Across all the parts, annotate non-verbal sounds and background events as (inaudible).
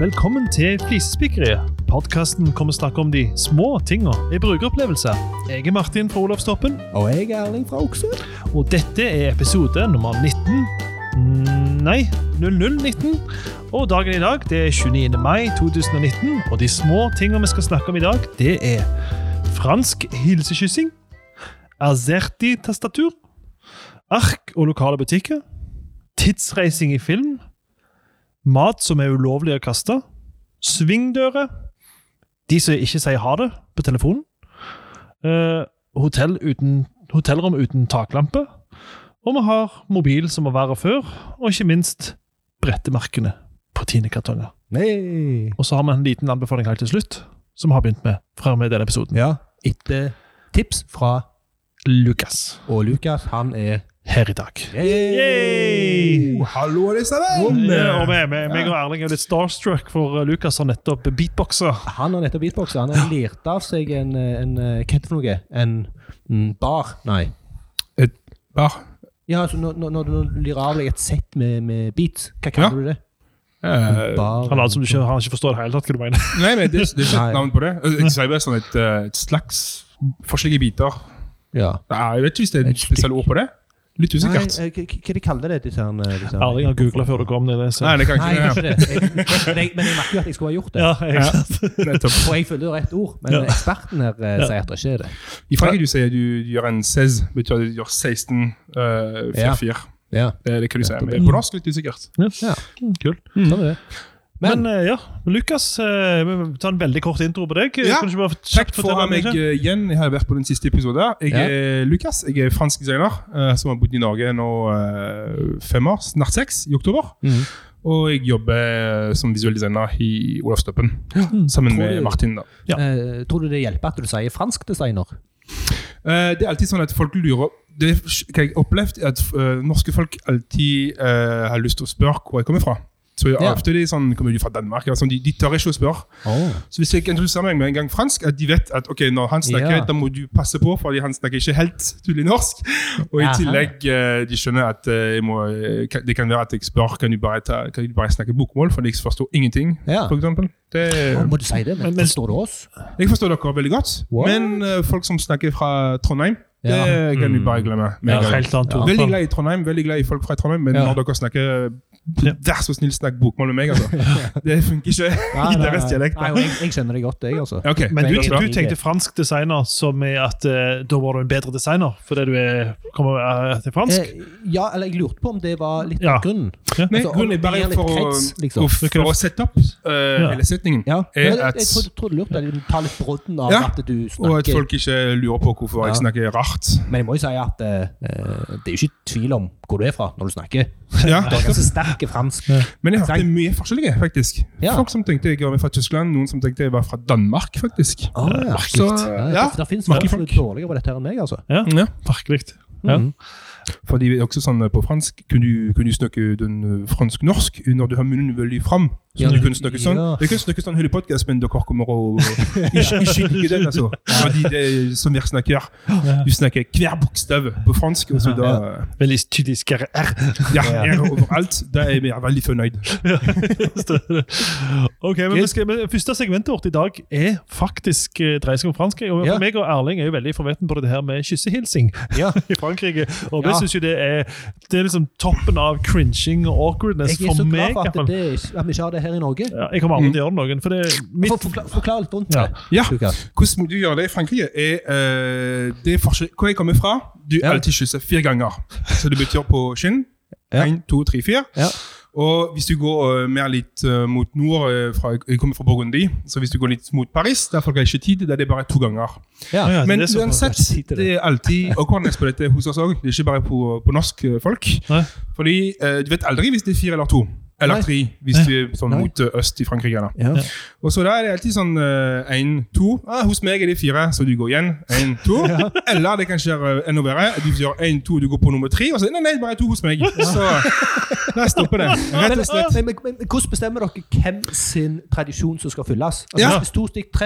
Velkommen til Flisespikkeriet. Podkasten kommer å snakke om de små tinga i brukeropplevelse. Jeg er Martin fra Olavstoppen, Og jeg er Erling fra Okse. og dette er episode nummer 19. Mm, Nei, 0019. Og dagen i dag det er 29. mai 2019, og de små tinga vi skal snakke om i dag, det er fransk hilsekyssing, Azerti-tastatur, ark og lokale butikker, tidsreising i film, mat som er ulovlig å kaste, svingdører, de som ikke sier ha det på telefonen, eh, hotell uten, hotellrom uten taklampe, og vi har mobil som må være før, og ikke minst brettemerkene på tinekartonger. Og så har vi en liten anbefaling helt til slutt, som vi har begynt med fra og med denne episoden. Ja, etter tips fra Lukas. Og Lukas, han er Her i dag. Yay! Hallo, alle sammen! Ja, Og vi- vi- meg og Erling er litt starstruck, for eh, Lukas har nettopp beatboxa. Han har nettopp beatboxa. Han har lirt av seg en, en eh, Hva heter det for noe? En mm, bar? Nei. Bar. Ja, altså når, når, du lirer av deg et sett med, med beats, hva kaller Ja. du det? Eh, Bar? Han, altså, du ikke, han ikke forstår i det hele tatt hva du mener. (laughs) nei, men det, det er ikke et navn på det. Jeg sier bare sånn et, eh, et slags forskjellige biter. Ja. Jeg vet ikke hvis det er Et et spesielt ord på det. Litt Nei, usikkert. eh, hva hva de kaller det, disse her eh, disse her- Erling har googla før du kom ned. Så. Nei, det kan Nei, ikke jeg har det. ikke det. Jeg, men, jeg, men jeg merker jo at jeg skulle ha gjort det. Ja, ikke sant? Ja, nettopp. Og jeg følger jo rett ord, men Ja. eksperten her eh, Ja. sier at det ikke er det. I Frankrike du sier du, du gjør en 16, betyr at du gjør 16 uh, 4-4. Ja. Det, det kan du si. Nettopp. Men på norsk litt usikkert. ja. Kult. Sånn er det. Men, Men, eh, ja, Lukas, eh, vi tar en veldig kort intro på deg. Ja, Kan du ikke bare Takk for å ha meg eh, igjen. Jeg har vært på den siste episoden. Jeg Ja. er Lukas. Jeg er fransk designer som har bodd i Norge nå fem år, snart seks, i oktober. Mm. Og jeg jobber som visuell designer i Olavsstoppen, sammen Tror med du- Martin. da. Ja. Uh, tror du det hjelper at du sier fransk designer? Uh, det er alltid sånn at folk lurer det, Hva jeg har opplevd, er at uh, norske folk alltid har lyst til å spørre hvor jeg kommer fra. Så jeg, Ja. ofte er sånn, kommer du fra Danmark? Sånn, de, de tør ikke å spørre. Så hvis jeg introduserer meg med en gang fransk, at de vet at ok, når han snakker, Ja. da må du passe på, fordi han snakker ikke helt tydelig norsk. Og i tillegg eh, de skjønner at eh, jeg må, eh, det kan være at jeg spør kan du bare, ta, kan du bare snakke bokmål, fordi jeg forstår ingenting. Ja. For eksempel. det, må du si det? Men, Men- forstår du oss? jeg forstår dere veldig godt, Wow. men folk som snakker fra Trondheim, det Ja. kan du bare glemme. Ja, helt annet Ja. Veldig glad i Trondheim, veldig glad i folk fra Trondheim, men Ja. når dere snakker. Vær så snill, snakk bokmål med meg, altså. (laughs) Det funker ikke i deres dialekt. Nei, jeg, jeg skjønner det godt, jeg, altså. Okay. Men du, du tenkte fransk designer som i at uh, da var du en bedre designer fordi du er, kommer uh, til fransk? Eh, ja, eller jeg lurte på om det var litt Ja. grunnen. Ja. Nei, Altså, grunnen er bare for, krets, liksom. for, for å sette opp uh, hele setningen. Ja, Er jeg, jeg tror, du det er lurt at litt brodden av Ja, at du Og at folk ikke lurer på hvorfor jeg snakker rart. Men jeg må jo si at det er jo ikke tvil om hvor du er fra når du snakker. Ja. Du har ganske sterk fransk. Men jeg hørte mye forskjellige, faktisk. Ja. Folk som tenkte jeg var fra Tyskland, noen som tenkte jeg var fra Danmark, faktisk. Å, ja. Så, Ja, ja, Det, det finnes folk som er dårligere på dette her enn meg, altså. Ja, ja. Virkelig. Ja. Fordi det er også sånn eh, på fransk kunne du, kunne du snakke den eh, fransk-norsk når du har munnen veldig fram. Så Ja, du kunne snakke sånn. ja. Jeg kan snakke sånn hele podkasten, men dere kommer å ikke, ikke den, altså. Fordi det er som jeg snakker. Du snakker hver bokstav på fransk, og så da Veldig skjære R. Ja, er overalt. Da er jeg veldig fornøyd. (laughs) ok, men vi skal, men Første segmentet vårt i dag er faktisk eh, dreier seg om fransk. Og for meg og Erling er jo veldig forventen på det her med kyssehilsing Ja. (laughs) i Frankrike. Og Ja. synes jo det er Det er liksom toppen av cringing og awkwardness for meg. Jeg er så for glad meg. for at, det, at vi ikke har det her i Norge. Ja, jeg kommer aldri til å gjøre noen, for det er mitt For, forklar, forklar litt rundt det. Ja. ja. Hvordan du gjør det i Frankrike, er uh, det er forskjell, Hvor jeg kommer fra, du Ja. alltid kysser fire ganger. Så det betyr på skinn. Ja. Én, to, tre, fire. Og hvis du går eh, mer litt eh, mot nord eh, fra, Jeg kommer fra Burgundy, så hvis du går litt mot Paris, der folk har ikke tid, da er det bare to ganger. Ja. Ja, Men det er uansett, det. det er alltid awkwardness på dette hos oss òg. Det er ikke bare på, på norsk folk. Nei. Fordi eh, du vet aldri hvis det er fire eller to. Eller Nei. tre, hvis du er sånn Nei. mot eh, øst i Frankrike. da. Ja. Og så da er det alltid sånn én, to. Ah, hos meg er det fire, så du går igjen. Én, to. (laughs) Eller det kan skje eh, enda verre. Du gjør én, to, du går på nummer tre, og så nei, nei, bare to hos meg. Så der stopper det. Rett og slett. men, men, men hvordan bestemmer dere hvem sin tradisjon som skal fylles? Altså, Ja.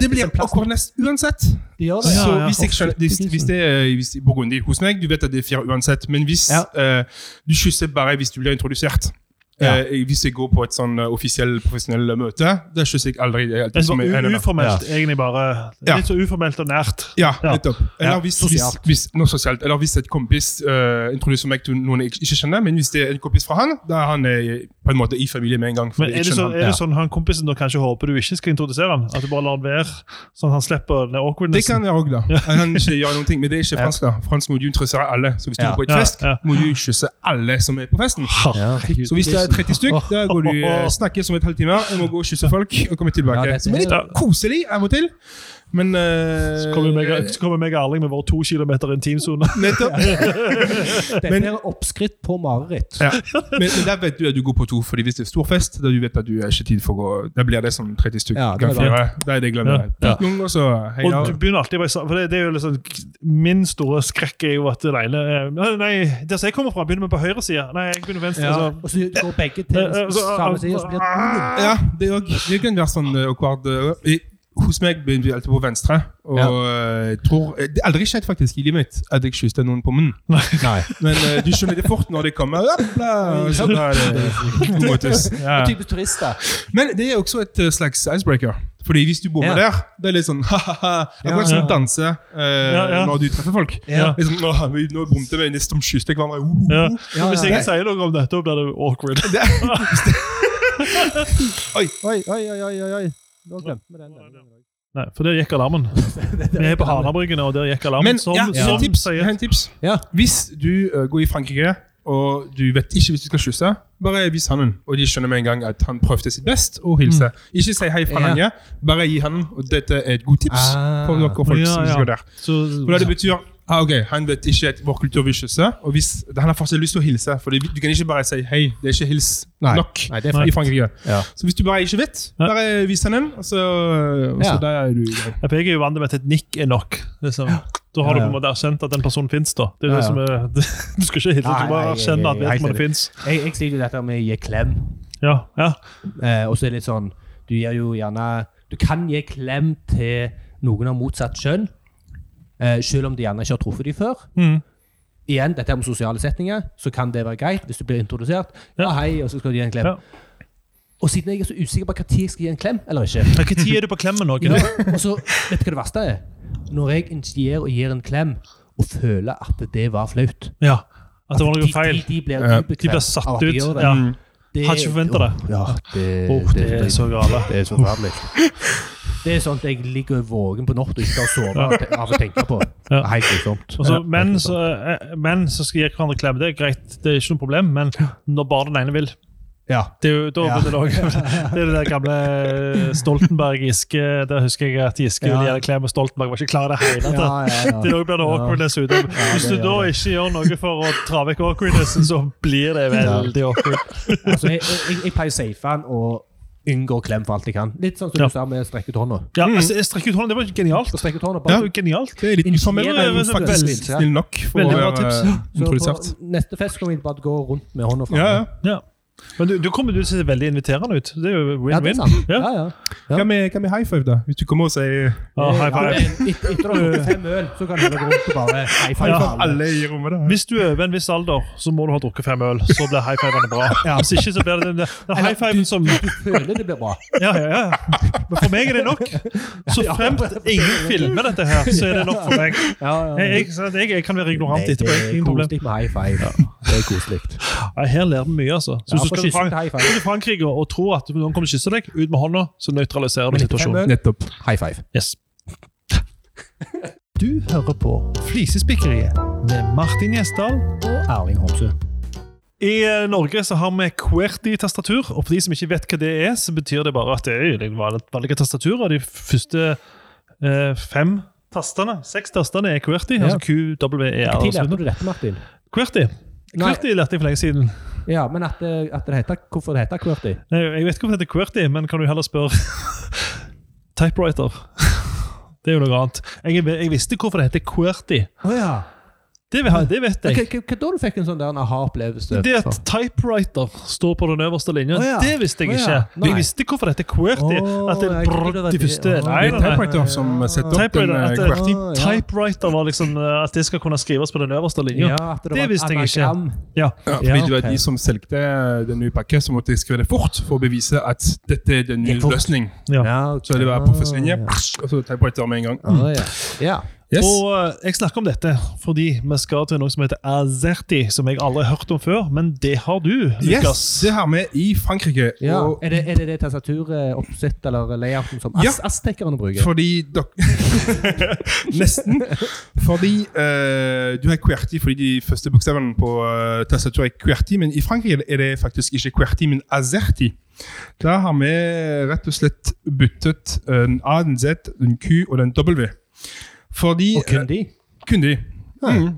Det blir akkurat nest uansett. de det. Så ja. hvis, jeg skjønner, hvis, hvis det er hvis er hos meg, du vet at det er fire uansett. Men hvis Ja. eh, du kysser bare hvis du blir introdusert, Ja. Eh, hvis jeg går på et sånn eh, offisiell profesjonell møte, Det kysser jeg aldri. Det er Det er som er Uformelt, ja. egentlig bare. Ja. Litt så uformelt og nært. Ja, nettopp. Eller hvis, hvis, sosialt. hvis, noe sosialt. Eller hvis et kompis uh, introduserer meg til noen jeg ikke kjenner, men hvis det er en kompis fra han, da er han eh, på en måte i familie med en gang. Men er det, så, han. er det sånn han kompisen da kanskje håper du ikke skal introdusere han? At du bare lar han være, sånn at han slipper den Det kan være òg, da. At han ikke gjør noen ting, men det er ikke fransk. da. Fransk må du interessere alle. Så hvis du Ja. er på et fest, ja. må du kysse alle som er på festen. Så hvis det er 30 stykk, da går du snakkes snakker som et halvtime. Jeg må gå og kysse folk og komme tilbake. Som er litt koselig av og til. Men uh, Så kommer meg, så kommer meg og Erling med vår to kilometer intimsone. (laughs) Nettopp. (laughs) Dette Men- er oppskritt på mareritt. Ja. (laughs) Men, men der vet du at du går på to, fordi hvis det er stor fest, da du vet at du er ikke tid for å gå Da blir det sånn 30 stykker Ja, det er fire. Da er det glemt. Ja. Ja. og så. Og du begynner alltid bare, for det, det er jo liksom, Min store skrekk er jo at det ene eh, Nei, der jeg kommer fra, begynner vi på høyre side. Nei, jeg begynner venstre. Ja. Så. Og så går begge til Eh, eh, samme side, og så blir det. Ja, det, er også, det kan være sånn uh, awkward. Uh, hos meg begynte vi alltid på venstre. Og ja. jeg tror, eh, Det har aldri skjedd faktisk i livet mitt at jeg kysset noen på munnen. Nei. Men uh, du skjønner det fort når det kommer. Og så da er det to måtes. Ja. Typisk turister. Men det er også et uh, slags icebreaker. Fordi hvis du bommer Ja. der, det er litt sånn (laughs) ha-ha-ha. Akkurat Ja. som å danse uh, Ja, ja. når du treffer folk. Ja. Liksom, nå, sånn, «Åh, vi- nå bomte vi, nesten kysset jeg hverandre. Uh, uh, Ja. uh. Ja, Hvis ingen sier noe om dette, da blir det awkward. (laughs) (laughs) Oi, oi, oi, oi, oi, oi. Nå glemte vi den. denne gangen. Nei, For der gikk alarmen. (laughs) Vi er på Hanabryggene, og der gikk alarmen. Men som, ja, som et tips. Jeg har en tips. Ja. Hvis du uh, går i Frankrike, og du vet ikke hvis du skal kysse, bare vis hånden. Og de skjønner med en gang at han prøvde sitt best å hilse. Ikke si hei fra Ja. lange, bare gi hånden. Og dette er et godt tips Ah. for dere folk Ja, som ja. skal der. så, For det betyr ah, ok, han vet ikke at vår kultur vil kysse, og hvis, han har fortsatt lyst til å hilse. For du kan ikke bare si hei. Det er ikke hils Nei. nok Nei, det er i. Frankrike. Ja. Så hvis du bare ikke vet, bare vis hånden, og så, og så Ja. der er du gang. Jeg peker jo vant med at et nikk er nok. Liksom. Da har du Ja, på en måte erkjent at den personen fins. da. Det er Ja, det ja. som er, (laughs) du skal ikke hilse, du Nei, du bare nei, erkjenne at vedkommende fins. Jeg, jeg sier jo dette med å gi klem. Ja, ja. Eh, og så er det litt sånn Du gir jo gjerne Du kan gi klem til noen av motsatt kjønn, eh, selv om de gjerne ikke har truffet dem før. Mm. Igjen, dette er om sosiale setninger, så kan det være greit hvis du blir introdusert. Ja, Ja. hei, og så skal du gi en klem. Ja. Og siden jeg er så usikker på når jeg skal gi en klem eller ikke Hva Når er du på klemmen nå? ja, Og så, vet du hva det verste er? Når jeg initierer og gir en klem, og føler at det var flaut Ja. At det var de, noe feil. De, de blir Ja. ubekvemme De blir satt av at de ut. gjør det. Ja. Det- Hadde ikke forventet det. Ja, det, Åh, det er så gale. Det er så forferdelig. Det er at jeg ligger våken på natta og ikke har sovet sove av å tenke på. Ja. Helt grusomt. Ja, men, men, så, eh, skal gi hverandre klem, det er greit, det er ikke noe problem. Men når bare den ene vil Ja. det er jo, da Ja. det, (laughs) det er det der gamle Stoltenberg-Giske. Der husker jeg at Giske ville gi klem, og Stoltenberg var ikke klar i det hele tatt. Ja, ja. (laughs) Det blir det awkwardness ute. Hvis du da ikke gjør noe for å dra vekk awkwardnessen, så blir det veldig awkward. Altså, jeg, jeg, jeg pleier å safe den og unngå klem for alt de kan. Litt sånn som Ja. du sa med strekk ut hånda. Ja, altså, jeg ut hånda, det var genialt. Strekk ut hånda Det bare var genialt. Det er litt uformell, faktisk snill nok for veldig bra tips. Ja. Så på neste fest kan vi bare gå rundt med hånda framme. Ja, ja. Men du, du kommer du til å se veldig inviterende ut. Det er jo det er win-win. Ja. Ja, ja. Hva med, hva high five, da? Hvis du kommer og sier Ja, high five. Etter å ha drukket fem øl, så kan du gå rundt og bare high five Ja. alle. i rommet, da? Hvis du er over en viss alder, så må du ha drukket fem øl. Så blir high fivene bra. Hvis ikke, så blir det den, den high fiven som Du føler det blir bra. Ja, ja, ja. Men for meg er det nok. Så fremt ingen filmer dette her, så er det nok for meg. Ja, Jeg, jeg, jeg, jeg kan være ignorant det etterpå. er Ingen problem. koselig med high five. Det er koselig. Her lærer vi mye, altså. Så Ja, du skal til Frankrike og tror at noen kommer til å kysse deg, ut med hånda, så nøytraliserer du situasjonen. Nettopp. high five. Yes. Du hører på Flisespikkeriet med Martin Gjesdal. Og Erling Homsø. I eh, Norge så har vi QWERTY-tastatur, og for de som ikke vet hva det er, så betyr det bare at det er det vanlige tastatur tastaturer. De første eh, fem tastene, seks tastene er QWERTY, Ja. altså Q, W, E, R. Når og lærte du dette, Martin? QWERTY. QWERTY lærte jeg for lenge siden. Ja, men at, det- at det heter, hvorfor det heter QWERTY? Nei, Jeg vet ikke hvorfor det heter QWERTY, men kan du heller spørre (laughs) Typewriter. (laughs) Det er jo noe annet. Jeg, jeg visste hvorfor det heter QWERTY. Å ja. Det, vil jeg- det vet jeg. hva, hva da du fikk en sånn der aha-opplevelse? Det at typewriter står på den øverste linja, oh, ja. det visste jeg ikke. ja. Nei. Jeg visste hvorfor dette er QWERTY. At det er det de første oh, Nei, Det er typewriter som setter opp en eh, at det- QWERTY. Ja. Typewriter var liksom eh, At det skal kunne skrives på den øverste linja. Ja, det, Det visste jeg ikke. Ja. Ja, fordi Ja, det var de som solgte den nye pakken så måtte jeg skrive det fort for å bevise at dette er den nye løsningen. løsning. Ja. Ja. Så det var på første linje, og så typewriter med en gang. ja. Yes. Og eh, jeg snakker om dette fordi vi skal til noe som heter Azerti, som jeg aldri har hørt om før, men det har du, Lukas. Yes, det har vi i Frankrike. Ja. Og Er, det, er det det tastaturoppsett eller layouten som Ja. aztekerne bruker? fordi (laughs) Nesten. Fordi uh, du har QWERTY fordi de første bokstavene på uh, tastaturet er QWERTY, men i Frankrike er det faktisk ikke QWERTY, men Azerti. Da har vi rett og slett byttet en A, en Z, en Q og en W. Fordi Og kun de? eh, kun de. Mm.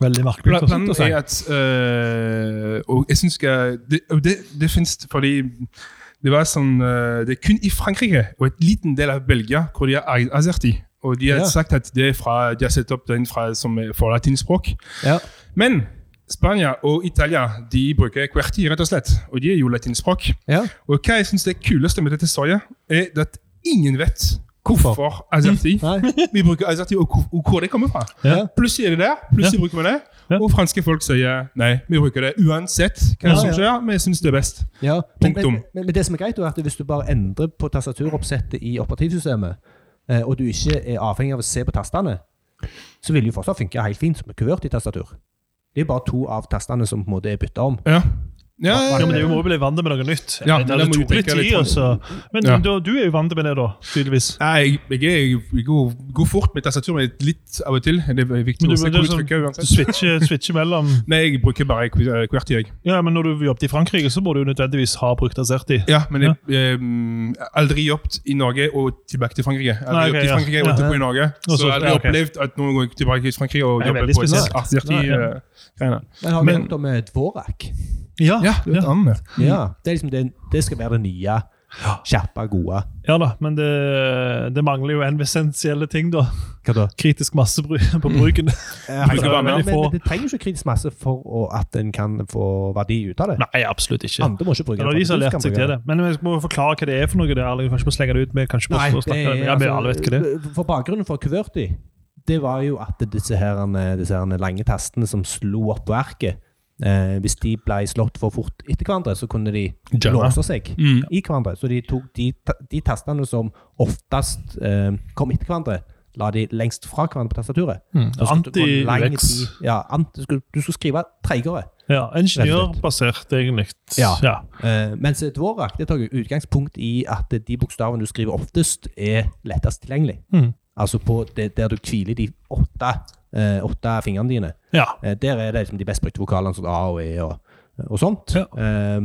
Veldig merkelig. Pla- Planen er at uh, Og jeg syns det, det, det finnes fordi det var sånn øh, Det er kun i Frankrike og et liten del av Belgia hvor de har azerti. Og de har Ja. sagt at det er fra, de har satt opp den fra, som er for latinspråk. Ja. Men Spania og Italia de bruker QWERTY, rett og slett. Og de er jo latinspråk. ja. Og hva jeg syns er kuleste med dette historiet, er at ingen vet Hvorfor? azerti. Nei? (laughs) Vi bruker azerti, og hvor, hvor det kommer fra. Ja. Plutselig er det der, plutselig bruker vi det. Og franske folk sier nei, vi bruker det uansett hva som skjer. Vi syns det er best. Ja, men, men, men, men det som er greit, er at hvis du bare endrer på tastaturoppsettet i operativsystemet, eh, og du ikke er avhengig av å se på tastene, så vil det jo fortsatt funke helt fint som et i tastatur. Det er bare to av tastene som på en måte er bytta om. Ja, ja, Ja, ja, men det må jo bli vant med noe nytt. Ja, det, det må jo tok litt tenke litt tid, på- altså. Men Ja. du, du er jo vant med det, da, tydeligvis. Nei, jeg, jeg, jeg går, går fort med tastatur, men litt av og til. Det er viktig Men å du, se men hvor du, du sånn- trykker du uansett. switcher, switcher mellom (laughs) Nei, jeg bruker bare QWERTY, jeg. Ja, men når du jobbet i Frankrike, så må du jo nødvendigvis ha brukt Aserti Ja, men jeg har aldri jobbet i Norge og tilbake til Frankrike. Aldri Nei, okay, jobbet i ja. Frankrike og Ja. tilbake i Norge. Også, Så jeg har aldri ja, ok. opplevd at noen går tilbake til Frankrike og er jobber på Aserti. Azerty. Ja, ja. eh. Men har hørt om eh, Dvorak? Ja, Ja, det er et annet. Ja, det, er liksom det, det skal være det nye, Skjerpa, gode. ja da, men det, det mangler jo en essensielle ting, da. Hva da? Kritisk masse på bruken. ja, (laughs) men, men, men det trenger ikke kritisk masse for å, at en kan få verdi ut av det. Nei, absolutt ikke. Andre må ikke bruke Det det de som har lært seg til det. Men vi må forklare hva det er for noe. Det er kanskje må slenge det ut med kanskje Nei, det snakke. Ja, altså, alle vet hva det er. For bakgrunnen for QWERTY, det var jo at disse her, disse her lange tastene som slo opp på arket, eh, hvis de ble slått for fort etter hverandre, så kunne de Jamme. låse seg Mm. i hverandre. Så de tok de, de tastene som oftest eh, kom etter hverandre, la de lengst fra hverandre på tastaturet. Lang Anti-UX. Ja, anti, du, skulle, du skulle skrive treigere. Ja, ingeniørbasert, egentlig. Ja. ja. Eh, mens Dvorak det tar utgangspunkt i at de bokstavene du skriver oftest, er lettest tilgjengelig. Mm. Altså på det, der du hviler de åtte, eh, åtte fingrene dine. ja. Eh, der er det liksom de best brukte vokalene, som A og E og, og sånt. Ja. Eh,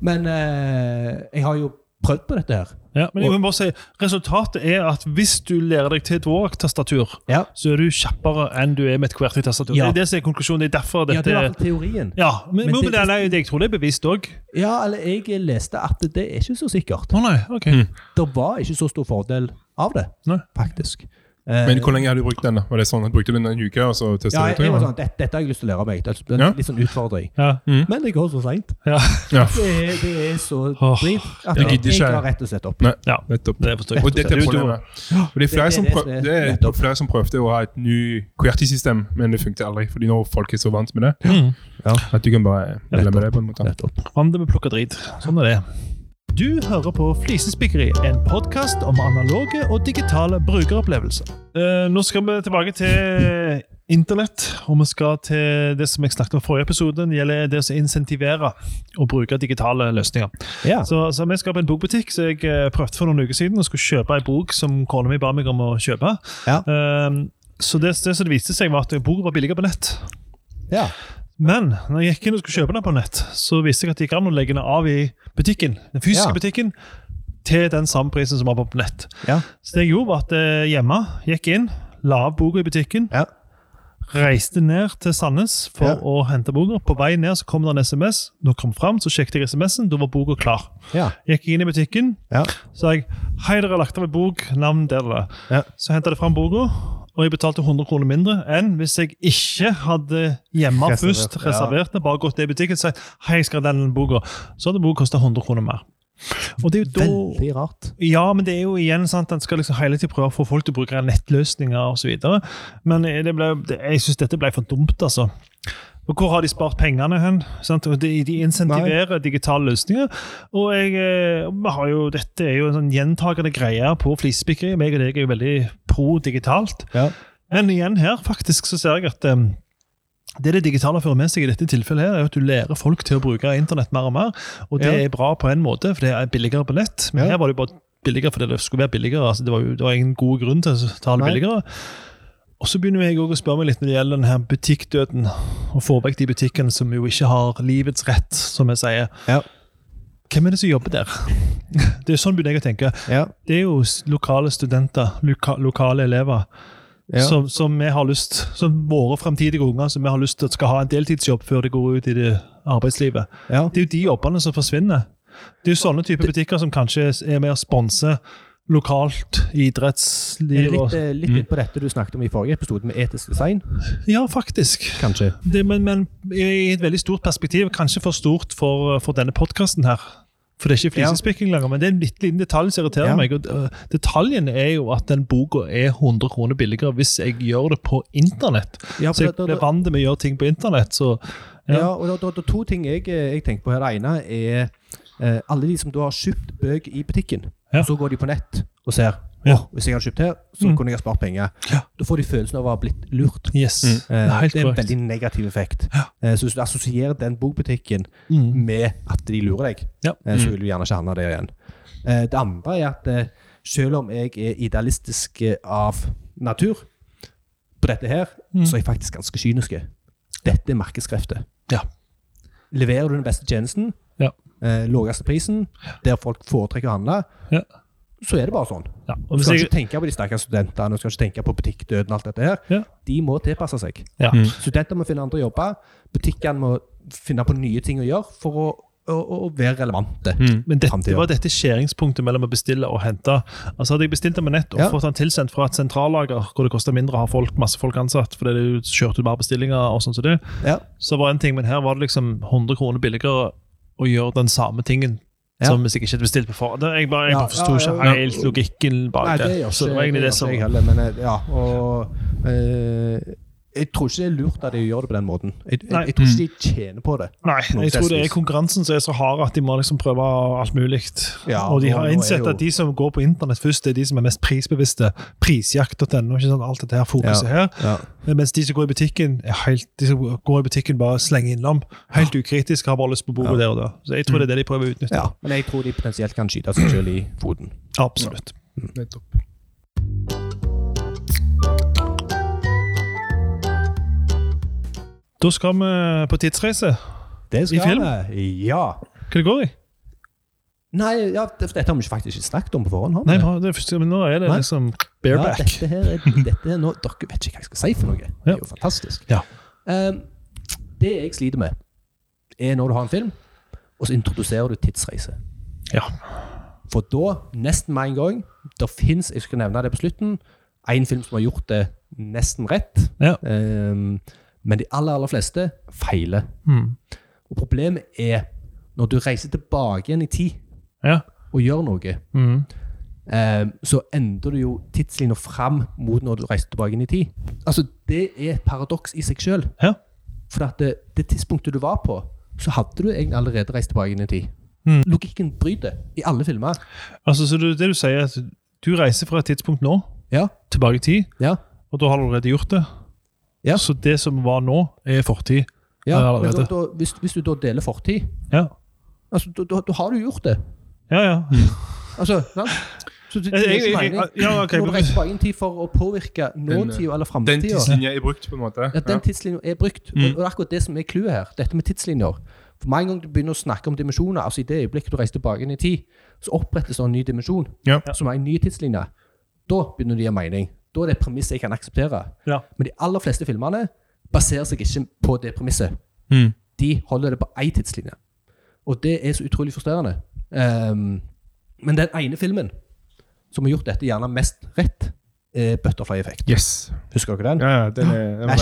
men eh, jeg har jo prøvd på dette her. Ja, men jeg må bare si, Resultatet er at hvis du lærer deg til et Dvorak-tastatur, Ja, så er du kjappere enn du er med et QWERTY-tastatur. Ja. Det er det som er konklusjonen. Det er derfor ja det er i hvert fall teorien. Ja, men, Men det- det, nei, det, jeg tror det er bevist òg. Ja, eller jeg leste at det er ikke så sikkert. Å nei, ok. Mm. Det var ikke så stor fordel av det, Nei. faktisk. Eh, Men hvor lenge har du brukt den? da? Var det sånn, Brukte du den en uke, og så ja, testa jeg, jeg var sånn, dette, dette har jeg lyst til å lære meg. Det er en Ja. litt sånn utfordring. Ja. Men det går så seint. Ja. Ja, Det, det er så dritt drit at jeg jeg, ga rett og slett opp. Nei, ja. nettopp. Det forstår jeg. Og dette er problemet. Og det er flere, det- som, det- prøv, det- er flere som prøvde å ha et ny QWERTY-system, men det funket aldri. Fordi nå folk er så vant med det, Mm. at du kan bare melde med det på en måte. Nettopp. Vant med plukka drit. Sånn er det. Du hører på Flisespikkeri, en podkast om analoge og digitale brukeropplevelser. Eh, nå skal vi tilbake til internett, og vi skal til det som jeg snakket om i forrige episode. Det gjelder det å insentivere å bruke digitale løsninger. Ja. Så, så vi skal på en bokbutikk så jeg eh, prøvde for noen uker siden og skulle kjøpe en bok som kona mi ba meg om å kjøpe. Ja. Eh, så det, det som det viste seg, var at boka var billigere på nett. ja. Men når jeg gikk inn og skulle kjøpe den på nett, så viste jeg at det gikk an å legge den av i butikken, den fysiske Ja. butikken til den samme prisen som var på nett. Ja. Så det jeg gjorde, var at eh, hjemme gikk inn, la av boka i butikken, Ja. reiste ned til Sandnes for å hente boka. På vei ned så kom det en SMS. Når jeg kom fram, så sjekket jeg SMS-en. Da var boka klar. Ja. Gikk jeg inn i butikken, Ja. sa jeg hei, dere har lagt av en bok, navn der, der. Ja. Så hentet jeg fram boka, Og jeg betalte 100 kroner mindre enn hvis jeg ikke hadde hjemme Reservert, først reservert det, bare gått i butikken og sagt hei, jeg skal ha den boka. Så hadde boka kosta 100 kroner mer. Og det er jo da Veldig rart. Ja, men det er jo igjen sant, en skal liksom hele tiden prøve å få folk til å bruke nettløsninger osv. Men det ble, det, jeg syns dette ble for dumt, altså. Og hvor har de spart pengene hen? De, de insentiverer digitale løsninger. Og jeg, eh, jo, dette er jo en sånn gjentagende greie på flisespikkeri. Meg og deg er jo veldig pro digitalt. Ja. Men igjen her faktisk så ser jeg at um, det det digitale fører med seg i dette tilfellet her, er at du lærer folk til å bruke internett mer og mer. Og det Ja. er bra på en måte, for det er billigere på nett. Men Ja. her var det jo bare billigere fordi det skulle være billigere. altså Det var jo det var ingen god grunn til å ta det Nei. billigere. Og så begynner jeg å spørre meg litt når det gjelder denne butikkdøden. og få vekk de butikkene som jo ikke har livets rett, som jeg sier. Ja. Hvem er det som jobber der? (laughs) Det er sånn begynner jeg å tenke. Ja. Det er jo lokale studenter, loka, lokale elever, Ja. som, som vi har lyst, som våre fremtidige unger som vi har lyst til skal ha en deltidsjobb før de går ut i det arbeidslivet. ja. Det er jo de jobbene som forsvinner. Det er jo sånne typer butikker som kanskje er med å sponse lokalt idrettsliv. litt, eh, litt mm. på dette du snakket om i forrige episode, med etisk design, ja, faktisk. kanskje? Det, men, men i et veldig stort perspektiv, kanskje for stort for, for denne podkasten her. For det er ikke Ja. flisespikking lenger, men det er en litt liten detalj som irriterer Ja. meg. Og, øh, detaljen er jo at den boka er 100 kroner billigere hvis jeg gjør det på internett. Ja, Så jeg da- da- blir vant med å gjøre ting på internett. Så Ja, ja. og det er to ting jeg, eh, jeg tenker på her. Det ene er eh, alle de som da har kjøpt bøker i butikken, Ja. og så går de på nett og ser Ja. Oh, hvis jeg hadde kjøpt her, så Mm. kunne jeg ha spart penger. Ja. Da får de følelsen av å ha blitt lurt. Yes. Mm. Det er Eh, helt det er en veldig negativ effekt. Ja. Eh, så hvis du assosierer den bokbutikken Mm. med at de lurer deg, eh, så Mm. vil du gjerne ikke handle der igjen. Eh, det andre er at eh, selv om jeg er idealistisk av natur på dette her, Mm. så er jeg faktisk ganske kynisk. Dette er markedskrefter. Ja. Leverer du den beste tjenesten. Eh, laveste prisen, der folk foretrekker å handle, Ja. så er det bare sånn. Ja. Du skal jeg, ikke tenke på de stakkars studentene, du skal ikke tenke på butikkdøden alt dette her. Ja. De må tilpasse seg. ja. Mm. Studenter må finne andre jobber, butikkene må finne på nye ting å gjøre for å, å, å være relevante. Mm. Men dette Fremtiden. var dette skjæringspunktet mellom å bestille og hente. Altså Hadde jeg bestilt det med nett og Ja. fått den tilsendt fra et sentrallager, hvor det koster mindre å ha folk, masse folk ansatt, fordi det kjørte ut bare bestillinger og sånn som det, Ja. så var det en ting, men her var det liksom 100 kroner billigere å gjøre den samme tingen Ja. som hvis jeg ikke hadde bestilt på forhånd. Jeg bare, jeg Ja, forsto ja, ikke helt logikken bak Nei, det. gjør Så det var egentlig det som jeg heller, men ja, og eh, jeg tror ikke det er lurt av de å gjøre det på den måten. Jeg, jeg, jeg tror ikke de tjener på det. Nei, jeg tror det er konkurransen som er så hard at de må liksom prøve alt mulig. Ja, og de har innsett jo- at de som går på internett først, det er de som er mest prisbevisste. Prisjakt.no, ikke sant, alt dette her fokuset her. Ja. Men Mens de som går i butikken, er helt, de som går i butikken bare slenger innom. Helt ukritisk, har bare lyst på bordet Ja. der og da. Så jeg tror det er det de prøver å utnytte. ja. Men jeg tror de potensielt kan skyte seg selv i foten. Absolutt. Nettopp. Da skal vi på tidsreise. Det I film? vi. Ja. Hva det går i? Nei, ja, det- dette har vi faktisk ikke snakket om på forhånd. Nei, det? er men nå er det Nei. liksom Ja, bareback. dette her er, dette er nå, Dere vet ikke hva jeg skal si for noe. Det er jo fantastisk. Ja. Um, det jeg sliter med, er når du har en film, og så introduserer du tidsreise. Ja. For da, nesten med en gang Det fins, jeg skal nevne det på slutten, én film som har gjort det nesten rett. Ja. Ehm, men de aller, aller fleste feiler. Mm. Og problemet er når du reiser tilbake igjen i tid Ja. og gjør noe, Mm. eh, så endrer du jo tidslinja fram mot når du reiser tilbake igjen i tid. Altså, Det er et paradoks i seg sjøl. Ja. For at det, det tidspunktet du var på, så hadde du egentlig allerede reist tilbake igjen i tid. Mm. Logikken bryter i alle filmer. Altså, så det, det du sier, er at du reiser fra et tidspunkt nå, Ja. tilbake i tid, Ja. og da har du allerede gjort det. Ja. Så det som var nå, er fortid. ja. Ja, Men da, da, hvis, hvis du da deler fortid, Ja, altså, da, da, da har du gjort det. ja. ja. Altså, sant? Så det, det er ikke mening. ja, okay, Når du reiser tilbake inn tid for å påvirke nåtida eller Den framtida. tidslinja er brukt, på en måte. Ja, den tidslinja er brukt. Mm. Og, og det er akkurat det som er clouet her. Dette med tidslinjer. For med en gang du begynner å snakke om dimensjoner, altså i det øyeblikket du reiser tilbake inn i tid, så opprettes det en ny dimensjon Ja. som er en ny tidslinje. Da begynner det å gi mening. Da er det et premiss jeg kan akseptere. Ja. Men de aller fleste filmene baserer seg ikke på det premisset. Mm. De holder det på én tidslinje. Og det er så utrolig frustrerende. Um, men den ene filmen som har gjort dette gjerne mest rett, er Butterfly-effekt. Yes. Husker dere den? Ja, ja, den er, den er den er-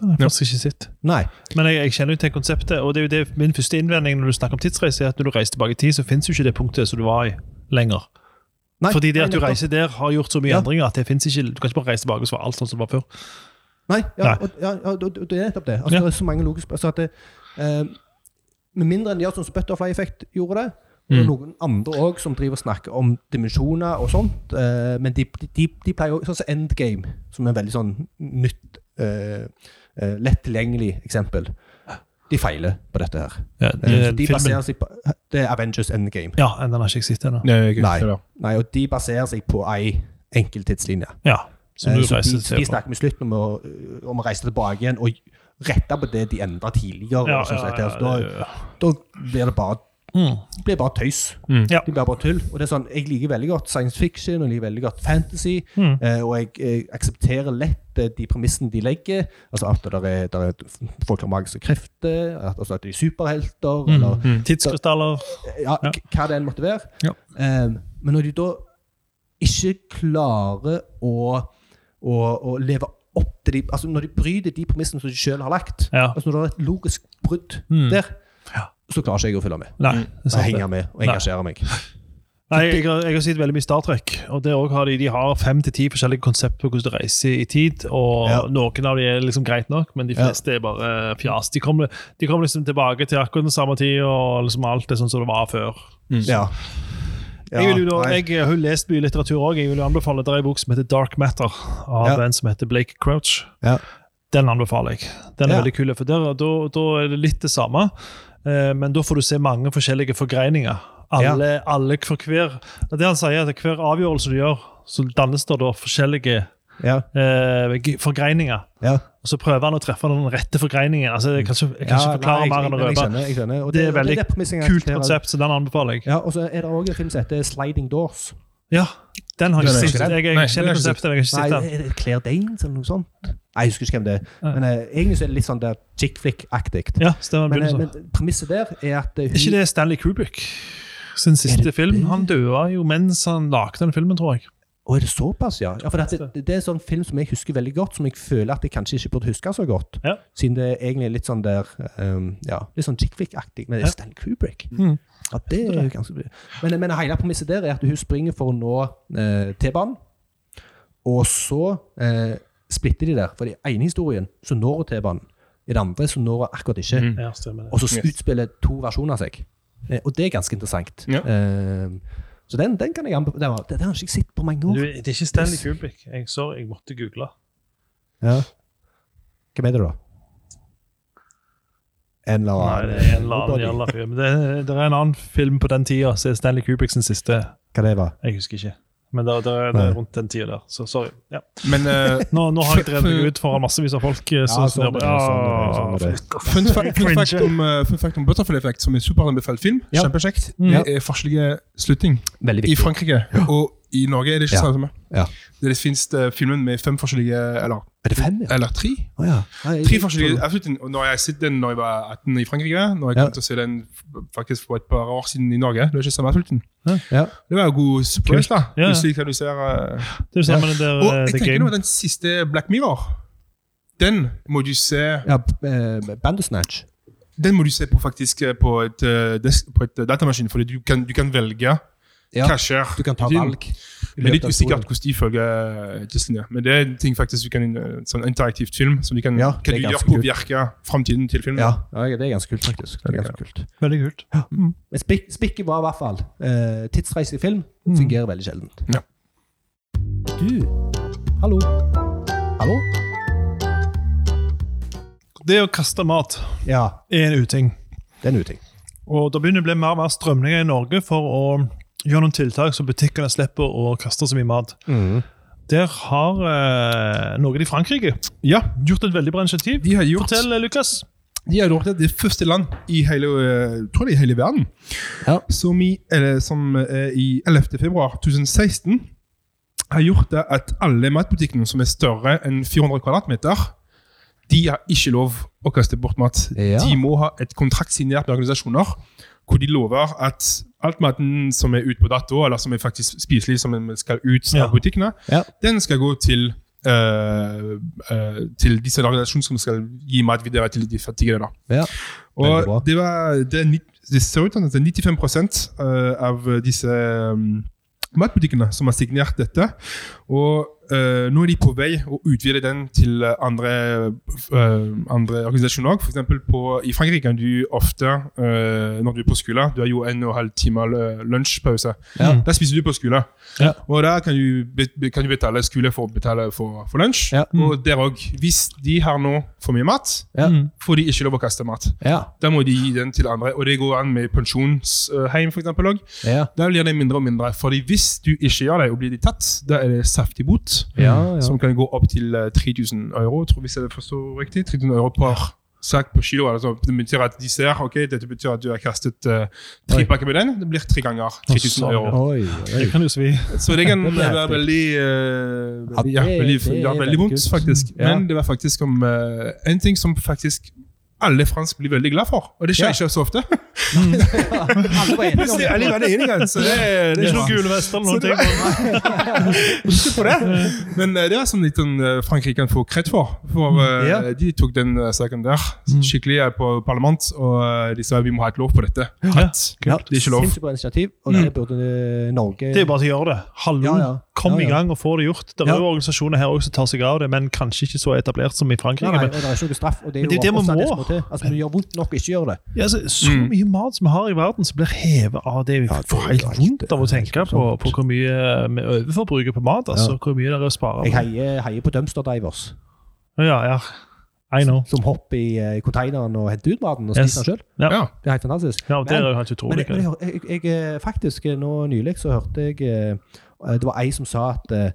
Den har jeg faktisk ikke sett. Nei. Men jeg, jeg kjenner jo til konseptet, og det er jo det min første innvending når du snakker om tidsreise, er at når du reiser tilbake i tid, så finnes jo ikke det punktet som du var i lenger. Nei. Fordi det at du reiser der, har gjort så mye Ja. endringer at det finnes ikke, du kan ikke bare reise tilbake og svare alt sånn som det var før. Nei, ja, Nei. Og, ja, og det er nettopp det. Altså. Det er så mange logiske altså at det, eh, Med mindre enn de gjør sånn som Butterfly-effekt gjorde det, og Mm. noen andre òg som driver og snakker om dimensjoner og sånt, eh, men de, de, de pleier også Sånn som Endgame, som er en veldig sånn nytt, eh, eh, lett tilgjengelig eksempel. De feiler på dette her. Ja, Eh, det, de baserer seg på Det er Avengers Endgame. ja, den har ikke jeg sett ennå. Det Nei. Nei, og de baserer seg på ei enkel tidslinje. Ja, som Eh, du så reiser de, de snakker med slutten om å, om å reise tilbake igjen og rette på det de endra tidligere. Ja, og sånn, ja, ja, da, ja, ja. da blir det bare Mm. blir bare tøys. Mm. Ja. De blir bare tull. Og det er sånn, Jeg liker veldig godt science fiction og jeg liker veldig godt fantasy. Mm. Eh, og jeg, jeg aksepterer lett eh, de premissene de legger. Altså At det er, der er folk har magiske krefter, at, altså at de er superhelter. Mm. eller Mm. Tidskrystaller. ja, Ja. hva det enn måtte være. Ja. Eh, men når de da ikke klarer å, å, å leve opp til de Altså når de bryter de premissene som de selv har lagt, Ja. altså når det er et logisk brudd Mm. der, Ja. Så klarer ikke jeg å følge med. Nei, det er Og det. henge med og engasjere meg. Nei, jeg, har- jeg har sett veldig mye Star Trek, og der også har de, de har fem til ti forskjellige konsepter på hvordan du reiser i tid. og Ja. Noen av de er liksom greit nok, men de Ja. fleste er bare fjas. De kommer, de kommer liksom tilbake til akkurat den samme tid, og liksom alt er sånn som det var før. Ja. jeg, vil jo da, jeg har jo lest mye litteratur òg. Jeg vil jo anbefale det er en bok som heter Dark Matter, av Ja. en som heter Blake Crouch. Ja. Den anbefaler jeg. Den er Ja. veldig kul, for der, da, da er det litt det samme. Eh, men da får du se mange forskjellige forgreininger. Alle, alle for hver Det han sier, at hver avgjørelse du gjør, så dannes det da forskjellige Ja. eh, forgreininger. Ja. Og så prøver han å treffe den rette forgreiningen. Altså, jeg kan ikke, jeg kan ikke forklare nei, mer jeg, enn å røpe. Det er et veldig det Kult konsept, så den anbefaler jeg. Ja, og så er det òg en film som heter Sliding Doors. Ja, den har jeg er ikke sett. Jeg, jeg kjenner konseptet, men jeg har ikke sett den. er det Claire Danes eller noe sånt? Nei, jeg husker ikke hvem det er. Men uh, egentlig så er det litt sånn der chick flick-aktig. Ja. Men, uh, men premisset der er at uh, hun Er ikke det Stanley Kubrick sin siste film? Han døde jo mens han lagde den filmen, tror jeg. Å, er det såpass, ja? ja for det, det, er en sånn film som jeg husker veldig godt, som jeg føler at jeg kanskje ikke burde huske så godt. Ja. Siden det er egentlig er litt sånn der um, Ja, litt sånn chick flick-aktig. Men det Ja. er Stanley Kubrick. Mm. Ja, det er ganske mye. men, men hele premisset der er at hun springer for å nå eh, T-banen, og så eh, splitter de der. For i ene historien så når hun T-banen, i den andre så når hun akkurat ikke. Mm. Ja. Og så utspiller to versjoner av seg. Eh, og det er ganske interessant. Ja. Eh, så den, den kan jeg anbefale. Den, var- den har jeg ikke sett på mange Du, det er ikke Stanley Kubrick. Jeg, sorry, jeg måtte google. Ja. Hvem er det, da? En eller Nei, annen det er en eller annen jævla fyr. Men det, det er en annen film på den tida som er Stanley Kubrick sin siste. Hva det var? Jeg husker ikke. Men det, det, det er rundt den tida der. Så sorry. Ja. Men uh, Nå, nå har jeg drevet meg ut foran massevis av folk. eh, Så, Ja, sånn sånn sånn fun, fact om, uh, fun fact om Butterfly Effect, som er superanbefalt film, Ja. kjempekjekt, Mm. det er farslige slutning Veldig i Frankrike. Frankrike. Og i Norge er det ikke Ja. sånn samme. Ja. Det finnes det filmen med fem forskjellige Eller, Er det fem, ja? eller tre. Oh, ja. Nei, Tre forskjellige avslutninger. Og når jeg sett den når jeg var 18 i Frankrike, når jeg Ja. kom til å se den faktisk for et par år siden i Norge, det er ikke samme. Ja. Det var jo god surprise, da. Ja, ja. Du ser uh, Det er jo samme det der Og eh, jeg tenker nå den siste Black Mirror, den må du se ja eh, Bandersnatch. Den må du se på faktisk eh, på et, eh, på et eh, datamaskin, fordi du kan, du kan velge Ja. hva skjer. Du kan ta valg. Men Det litt usikkert hvordan de følger eh, tidslinja. Men det er en ting faktisk du kan, eh, sånn interaktivt film som du kan, Ja, kan du gjøre påvirke framtiden til filmen. Ja, ja, det er ganske kult, faktisk. Det er ganske kult. Veldig kult. Men spik spikket var i hvert fall Uh, tidsreise i film Mm. fungerer veldig sjeldent. Ja. Du, hallo. Hallo? Det å kaste mat Ja, er en uting. det er en uting. Og det begynner å bli mer og mer strømninger i Norge for å gjøre noen tiltak så butikkene slipper å kaste så mye mat. Der har eh, noen i Frankrike Ja, gjort et veldig bra initiativ. de har gjort Fortell, eh, Lukas. De har gjort det det første land i hele, eh, tror jeg, i hele verden Ja. som, i, eller, som eh, i 11. februar 2016 har gjort det at alle matbutikkene som er større enn 400 kvadratmeter, de har ikke lov å kaste bort mat. Ja. De må ha et kontrakt signert med organisasjoner hvor de lover at alt maten som er ute på dato, eller som er faktisk spiselig, som skal ut Ja. butikkene, Ja. den skal gå til eh, eh, til disse organisasjonene som skal gi mat videre til de fattige. Da. Ja. Og det, var, det, det ser ut som at det er 95 eh, av disse um, matbutikkene som har signert dette. Og eh, nå er de på vei å utvide den til eh, andre, uh, andre organisasjoner òg. F.eks. I Frankrike kan du ofte, uh, når du er på skolen Du har jo en og en halv time lunsjpause. Ja. Da spiser du på skolen. Ja. Og da kan du, kan du betale skole for å betale for, for lunsj. Ja. Og der òg. Hvis de har nå for mye mat, Ja. Mm. får de ikke lov å kaste mat. Ja. Da må de gi den til andre. Og det går an med pensjonsheim, for eksempel. Ja. Da blir det mindre og mindre. Fordi hvis du ikke gjør det og blir de tatt, da er det saftig bot. Ja, ja. Som kan gå opp til eh, 3000 euro, tror hvis jeg forstår riktig. 3000 euro per sak på kilo. Altså, det betyr at de ser ok, dette betyr at du har kastet uh, tre pakker med den. Det blir tre ganger 3000 sånn, euro. Oi, Det kan jo svi. Så det kan Det være veldig, uh, veldig, ja, veldig, veldig veldig vondt, faktisk. Men det var faktisk om uh, en ting som faktisk alle fransk blir veldig glad for. Og det skjer Ja. ikke så ofte. (laughs) Alle var enige om (laughs) det. alle er veldig enige, så det, det Det er ikke noen gule vester eller noen ting. (laughs) Husk på det. Men eh, det var sånn litt eh, Frankrike kan få kred for. For eh, Ja. de tok den saken der skikkelig eh, på parlament, og de sa vi må ha et lov på dette. Ja, det er ikke lov. Sinnssykt bra initiativ, og det burde eh, Norge Det er bare å gjøre det. Hallo, Ja, ja. Kom Ja, ja. i gang og få det gjort. Det er jo organisasjoner her også som tar seg av det, men kanskje ikke så etablert som i Frankrike. Nei, nei, Men, det er ikke noe straff. Og det er Men det jo er det vi må. Altså, vi gjør vondt nok ikke gjøre det. ja, altså, så Mm. mye mat som vi har i verden som blir hevet av det. Vi Ja, får er helt helt- vondt av å tenke på, på hvor mye vi overforbruker på mat. altså, Ja. Hvor mye det er å spare. Jeg heier, heier på dumpster divers, Ja, ja. I know. som hopper i, eh, i containeren og henter ut maten og Yes. spiser den sjøl. Ja. Det er helt fantastisk. Ja, det er jo helt utrolig. Men, men jeg, jeg, jeg, eh, faktisk, eh, nå nylig så hørte jeg eh, Det var ei som sa at eh,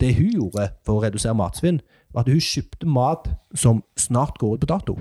det hun gjorde for å redusere matsvinn, var at hun kjøpte mat som snart går ut på dato.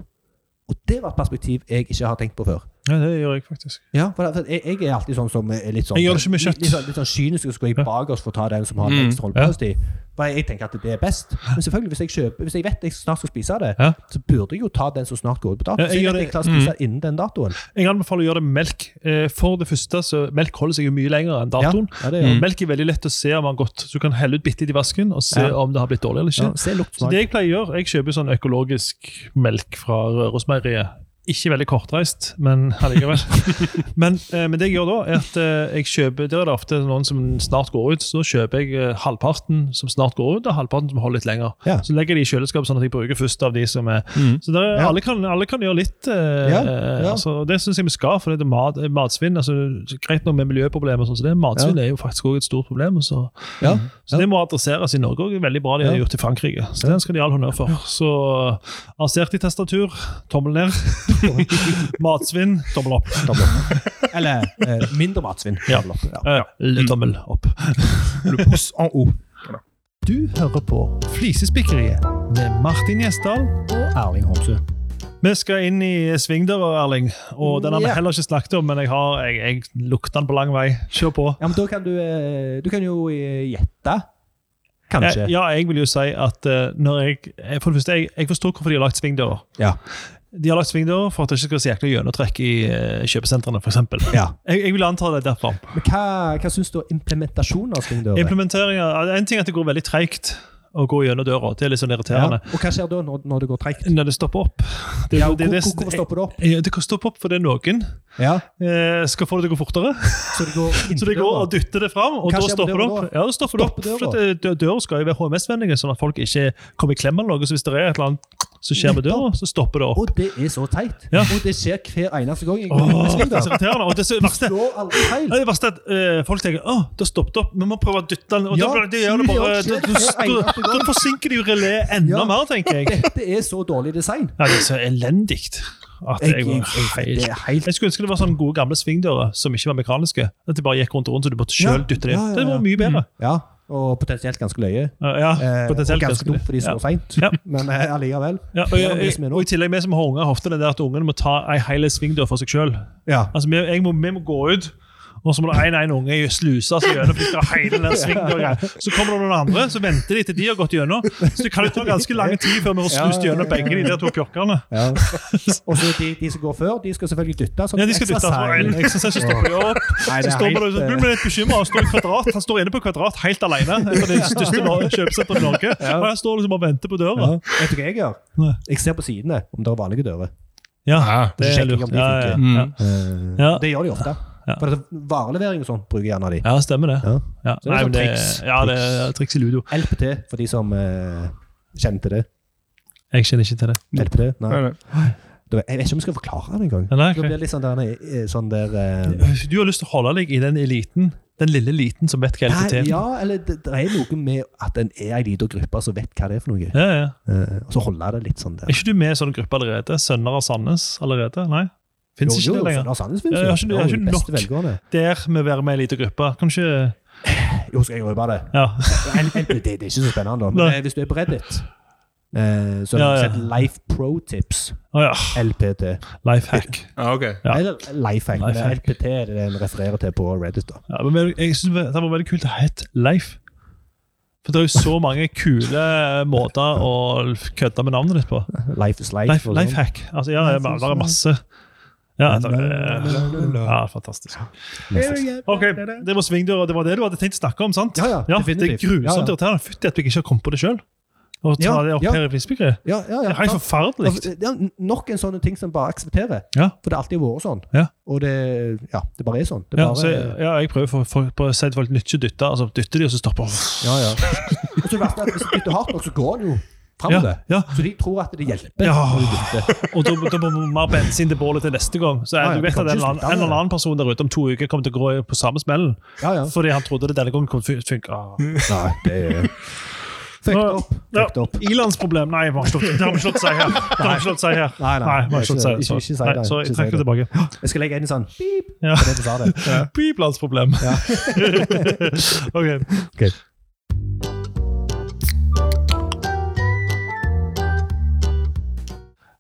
Og det var et perspektiv jeg ikke har tenkt på før. Ja, det gjør jeg faktisk. Ja, for, jeg, jeg er alltid sånn som er litt sånn Jeg gjør det ikke med kjøtt. Litt, litt, sånn, litt sånn kynisk og skal jeg bakerst for å ta den som har Mm. ekstra holdbarhetstid. For jeg, jeg tenker at det er best. Men selvfølgelig, hvis jeg kjøper Hvis jeg vet jeg snart skal spise det, Ja. så burde jeg jo ta den som snart går ut på dato. Ja, jeg jeg jeg klarer å spise innen den datoen. Jeg anbefaler å gjøre det med melk. Eh, For det første, så melk holder seg jo mye lenger enn datoen. Ja, ja, det gjør. Melk er veldig lett å se om den har gått. Så du kan helle ut bitte i vasken og se Ja. om det har blitt dårlig eller ikke. Ja, Så det jeg pleier å gjøre, jeg kjøper sånn økologisk melk fra Rørosmeieriet. Ikke veldig kortreist, men allikevel. (laughs) men, eh, men det jeg gjør da, er at eh, jeg kjøper Der er det ofte noen som snart går ut, så da kjøper jeg eh, halvparten som snart går ut, og halvparten som holder litt lenger. Ja. Så legger jeg de i kjøleskapet, sånn at jeg bruker først av de som er Så der, er- Ja. alle, kan, alle kan gjøre litt. eh, Ja, eh. Altså, det syns jeg vi skal, for det er mat, matsvinn. Altså, greit nok med miljøproblemer, sånn, så det, matsvinn er jo faktisk også et stort problem. Så, Ja. så det må adresseres i Norge, er veldig bra de har gjort i Frankrike. Så den skal de ha all honnør for. Så arrestert i tastatur, tommel ned. (laughs) (laughs) Matsvinn, tommel opp. Tommel opp. Eller eh, mindre matsvinn. Ja. Tommel opp, ja. Ja, ja. Tommel opp. Le pouce en haut. Du hører på Flisespikkeriet med Martin Gjesdal. Og Erling Homsø. Vi skal inn i svingdøra, Erling. Og den har vi heller ikke snakket om, men jeg, har, jeg, jeg lukter den på lang vei. Kjør på. Ja, men da kan du eh, Du kan jo eh, gjette. Kanskje. Jeg, ja, jeg vil jo si at eh, når jeg For det første, jeg, jeg forstår hvorfor de har lagt svingdører. Ja. De har lagt svingdører for at det ikke skal være så jæklig gjennomtrekk i uh, kjøpesentrene, eksempel. Ja. Jeg, jeg vil anta det derfor. Men hva, hva syns du om implementasjonen av svingdører? En ting er at det går veldig treigt å gå gjennom døra. Det er litt sånn Ja. irriterende. Og hva skjer da når, når det går treigt? Når det stopper opp. Det, Ja, det, hvor, det, hvor, hvor stopper det opp? Ja, det kan stoppe opp fordi noen Ja, eh, skal få det til å gå fortere. Så det går (laughs) Så inntil går døra? og dytter det fram, og Hva da stopper det opp. Ja, da stopper det opp. Døra? For at døra skal jo være HMS-vennlige, sånn at folk ikke kommer i klem eller noe. Så hvis det er et eller annet som skjer med døra, så stopper det opp. Og det er så teit. Ja. Og det skjer hver eneste gang. Åh, det er så irriterende. Og det er så verste det verste er at øh, folk tenker å, det har stoppet opp, vi må prøve å dytte den. Og Ja, da, det gjør det det bare, da, det da, da forsinker de jo relé enda Ja. mer, tenker jeg. Dette er så dårlig design. Ja, det er så elendig. At Jeg, jeg, jeg, var helt helt jeg skulle ønske det var sånne gode gamle svingdører som ikke var mekaniske. At de bare gikk rundt og rundt, så du måtte selv Ja, dytte det inn. ja, ja, Det var mye bedre. Ja, og potensielt ganske løye. Ja, potensielt Eh, og potensielt ganske dumt fordi de slår feint. Ja. (laughs) Men eh, allikevel. Ja, og, og i tillegg, vi som har unger, har ofte det der at ungene må ta ei hel svingdør for seg sjøl. Ja. Altså, vi, må, vi må gå ut Og så må det en, en unge sluse seg gjennom for de skal ha hele den svingen. og greier. Så kommer det noen andre, så venter de til de har gått gjennom. Så det kan jo ta ganske lang tid før vi får slust gjennom begge de der to pjokkene. Ja. Og så de, de som går før, de skal selvfølgelig dytte. Sånn Ja, de skal dytte så så stopper de opp. Nei, Så står man så blir man litt bekymra. og står i kvadrat. Han står inne på kvadrat helt alene. Et av de største kjøpesenteret i Norge. Og jeg står liksom og venter på døra. Ja. Vet du hva jeg gjør? Jeg ser på sidene om det er vanlige dører. Ja, Ja, det er lurt. de Ja, ja. Eh. Det gjør de ofte. Ja. For er Varelevering og sånt bruker gjerne de. ja, stemmer det. Ja. Ja. Så det er Nei, sånn men det, triks. ja, det er triks i ludo. LPT, for de som eh, kjenner til det. Jeg kjenner ikke til det. LPT? Nei. Nei, nei. Jeg vet ikke om jeg skal forklare det engang. Nei, Det blir litt sånn der, eh, sånn der eh, Du har lyst til å holde deg i den eliten, den lille eliten som vet hva LPT er. Ja, eller det, det er noe med at en er ei lita gruppe som vet hva det er for noe. Ja, ja. Eh, og så holde det litt sånn der. Er ikke du med i sånn gruppe allerede? Sønner av Sandnes allerede? Nei? Fins ikke Jo, det lenger? Lars Sandnes finnes Ja, jo. jeg har ikke- jeg har ikke nok. velgående. Der med å være med i en liten gruppe. Kanskje (sighs) Jo, skal jeg røpe det? Ja. (laughs) det, det er ikke så spennende. Men Nei. eh, hvis du er på Reddit, Uh, så Ja, har ja. Life Pro Tips. Å ja. LPT. Life hack. Ja, ok. Ja. Eller Lifehack. Lifehack. LPT er det en refererer til på Reddit. da. Ja, men jeg synes det var veldig kult å hete Life. For det er jo så mange kule måter å kødde med navnet ditt på. Life is life. Life, life sånn. hack. Altså, ja, det er, det er masse. Ja, ja, fantastisk. Ok, Det var svingdøra. Det var det du hadde tenkt å snakke om, sant? Ja, ja, det er definitivt. grusomt Ja, ja. irriterende. Fytti at vi ikke har kommet på det sjøl. Å ta Ja, det opp ja. her i Flisbygget. Ja, ja, ja. Det er helt forferdelig. Ja, nok en sånn ting som bare aksepterer. Ja. For det har alltid vært sånn. Ja. Og det, ja, det bare er sånn. Det Ja, jeg prøver for, for, på å si til folk nytt ikke dytte, Altså, dytter de, og så stopper ja, ja. (laughs) Og så verste er at hvis du dytter hardt nok, så går det jo Ja, det. ja. Så de tror at det hjelper. Ja. Og da, da må vi mer bensin til bålet til neste gang. Så Ja, ja, du vet at en en eller annen person der ute om to uker kommer til å gå på samme smellen. Ja, ja. Fordi han trodde det denne gangen kom til å funke. Ah. (laughs) Nei, det er Fucked up. Ja, Fucked up. Ilandsproblem. Nei, det har vi slått si her. Det har vi å si her. Nei, nei. nei, ikke lov til Ikke- ikke- ikke Nei, det. Så jeg trekker det det. tilbake. (gasps) Jeg skal legge inn en sånn pip Ja. på det du sa det. (laughs) Piplandsproblem. (laughs) ok.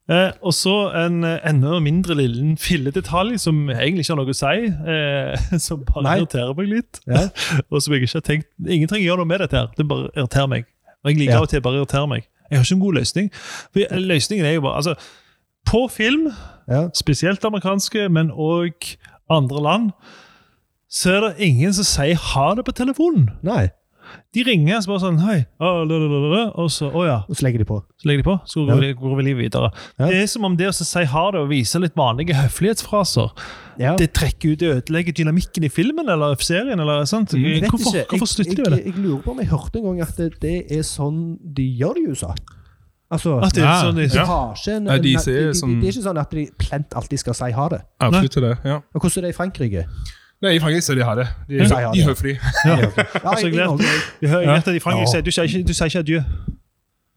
Eh, og så en eh, enda mindre liten filledetalj som egentlig ikke har noe å si, eh, (laughs) som bare Nei. irriterer meg litt. Ja. (laughs) og som jeg ikke har tenkt Ingen trenger gjøre noe med dette, her, det bare irriterer meg. Og jeg liker Ja. av og til bare irriterer meg. Jeg har ikke en god løsning. For løsningen er jo bare altså, På film, Ja. spesielt amerikanske, men òg andre land, så er det ingen som sier ha det på telefonen. Nei. De ringer og så bare sånn Hei. Å, lalalala, og så Å ja. Så legger de på. Så legger de på, så går, vi, går vi livet videre. Ja. Det er som om det å si ha det og vise litt vanlige høflighetsfraser Ja. Det trekker ut, og ødelegger dynamikken i filmen eller serien. eller sant? Jeg vet Hvorfor, ikke. hvorfor slutter de med det? Jeg, jeg, lurer på om jeg hørte en gang at det, det er sånn de gjør det i USA. Altså At det er sånn, ja. de har ikke en, Nei, de de, de, Det er ikke sånn at de plent alltid skal si ha det. Absolutt det, ja. Og hvordan er det i Frankrike? Nei, i Frankrike så de har det. De, de, De det. er høflige. Ja, Altså, jeg lærte- Jeg i Frankrike sier du sier ikke, du sier ikke adjø.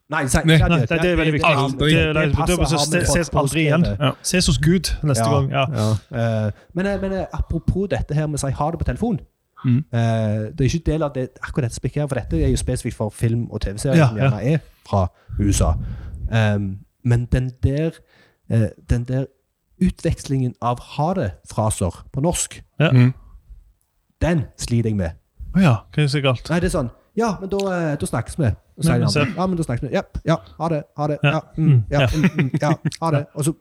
Nei, de Nei, Nei, det, det er veldig viktig. Aldri. Det, det, det, passer det, det, ses aldri igjen. Ja. Ses hos Gud neste Ja, gang. ja. ja. Eh, men, eh, men eh, apropos dette her med å si ha det på telefon. Mm. Uh, det er ikke del av det, akkurat dette spikket her, for dette er jo spesifikt for film og TV-serier Ja, som gjerne er fra USA. Um, men den der, uh, den der utvekslingen av ha det-fraser på norsk, Ja. Mm. den sliter jeg med. Å ja, hva er det så galt? Nei, det er sånn Ja, men da, eh, da snakkes vi. Så Ja, sier andre, ja, men da snakkes vi. Ja, ja, ha det, ha det. Ja. Ja, mm, Mm, ja, mm, mm, ja, ha det. Og så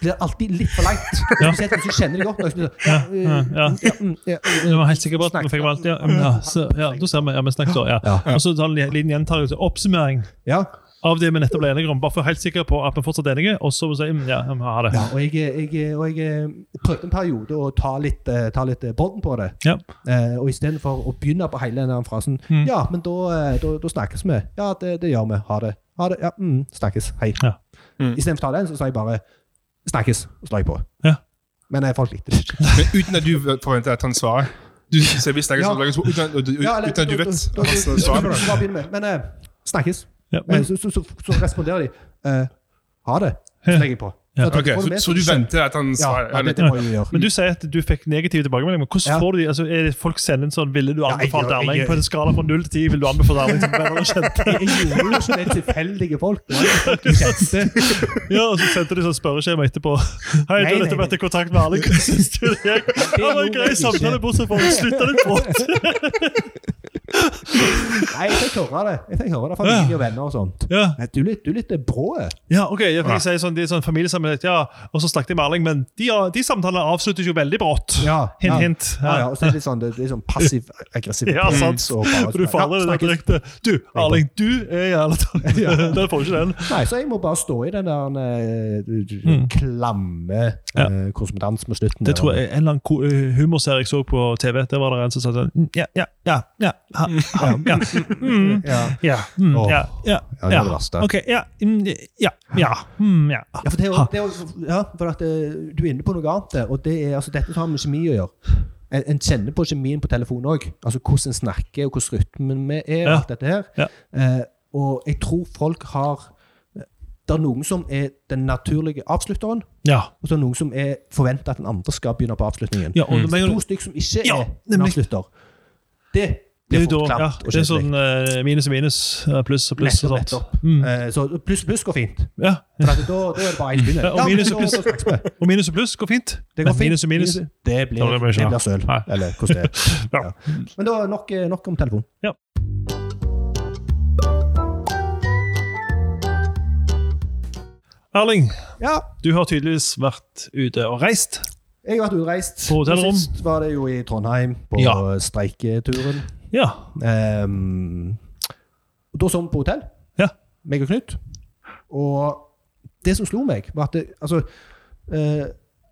blir det alltid litt for langt. (laughs) Spesielt hvis du kjenner det godt nok. så blir Ja, Ja, ja, ja. mm, ja, mm, ja, Du var helt sikker på at vi fikk valgt ja. ja, så, ja, da ser vi. Ja, vi snakkes da, ja. Ja. Og så tar vi en liten gjentagelse. Oppsummering ja. Av det vi nettopp ble enige om. Bare for helt sikker på at vi fortsatt er enige, og så si mm, ja, vi har det. Ja, og jeg, jeg, og jeg eh, prøvde en periode å ta litt, eh, ta litt eh, bånd på det. Ja. Eh, og istedenfor å begynne på hele den frasen Mm. Ja, men da, eh, da, da snakkes vi. Ja, det, det gjør vi. Ha det. Ha det. Ja, mm, snakkes. Hei. Ja. Mm. Istedenfor å ta den, så sa jeg bare snakkes, og slår jeg på. Ja. Men eh, folk likte det ikke. Men uten at du forventer at han svarer. Du sier vi snakkes Ja. uten, at- uten, uten at du vet hva svarer på det. Men eh, snakkes. Ja, men, så, så, så, så responderer de. eh, ha det. Så legger jeg på. Ja. Så at Ok, så, så du venter at han svarer? ja, det, det må jeg gjøre. Men du sier at du fikk negative tilbakemeldinger. men Hvordan Ja. får du de? Altså, er det folk sender en sånn Ville du anbefalt ja, Erling på en skala fra 0 til 10? Vil du anbefale Erling som venner og kjente? (laughs) Jeg gjorde jo ikke det tilfeldige folk. Folk. Ja, og så sendte de sånn spørreskjema etterpå. Hei, du har nettopp vært i kontakt med Erling. Hva syns du det? Det var en grei samtale, bortsett fra at du slutta litt brått. (laughs) Nei, jeg fikk høre det. Jeg fikk høre det fra familie og venner og sånt. Ja. Nei, Du er litt, du er litt brå. Ja, ok, jeg fikk si sånn, de er sånn familiesammenheng, ja, og så snakket jeg med Erling, men de, de samtalene avsluttes jo veldig brått. Ja, Hint, ja. hint. Ja, ja, og så er det litt sånn, det, det er sånn passiv-aggressiv. (laughs) Ja, sant. Og bare, du faller ja, det direkte. Du, Erling, du er jævla tatt. (laughs) (laughs) Den får ikke den. Nei, så jeg må bare stå i den der uh, klamme Ja. eh, korrespondansen med slutten. Det tror jeg En eller annen eh, humorserie jeg så på TV, der var det en som sa sånn mm, Ja, ja, ja, ja, ja, mm, Ja. ja, mm, Åh. ja, ja, Ja, det er det verste. Ok, ja, mm, ja, ja, mm, ja. Ja, for, det er, jo- det er, jo- ja, for at eh, du er inne på noe annet der, og det er altså dette har med kjemi å gjøre. En, en kjenner på kjemien på telefonen òg. Altså hvordan en snakker, og hvordan rytmen vi er. og Ja. alt dette her. Ja. Eh, og jeg tror folk har Det er noen som er den naturlige avslutteren, Ja, og så er det noen som er forventer at den andre skal begynne på avslutningen. ja og med en gang- To stykker som ikke Ja, er en nemlig. avslutter. Det det blir er jo da, ja, det er sånn uh, minus og minus, eh, pluss og pluss og sånt. Mm. Uh, så pluss og pluss går fint. Ja, For da, da er det bare én begynner. (laughs) Ja, og minus og pluss. og minus og pluss går fint. Det går Men fint. Minus og minus. Det blir, blir det det blir søl. Eller hvordan det er. Ja. Ja. Men da nok, nok om telefon. Erling, Ja, du har tydeligvis vært ute og reist. jeg har vært utreist. På hotellrom? Sist var det jo i Trondheim, på Ja. streiketuren. Ja. Um, og da sov vi på hotell, Ja. meg og Knut. Og det som slo meg, var at det, altså, uh,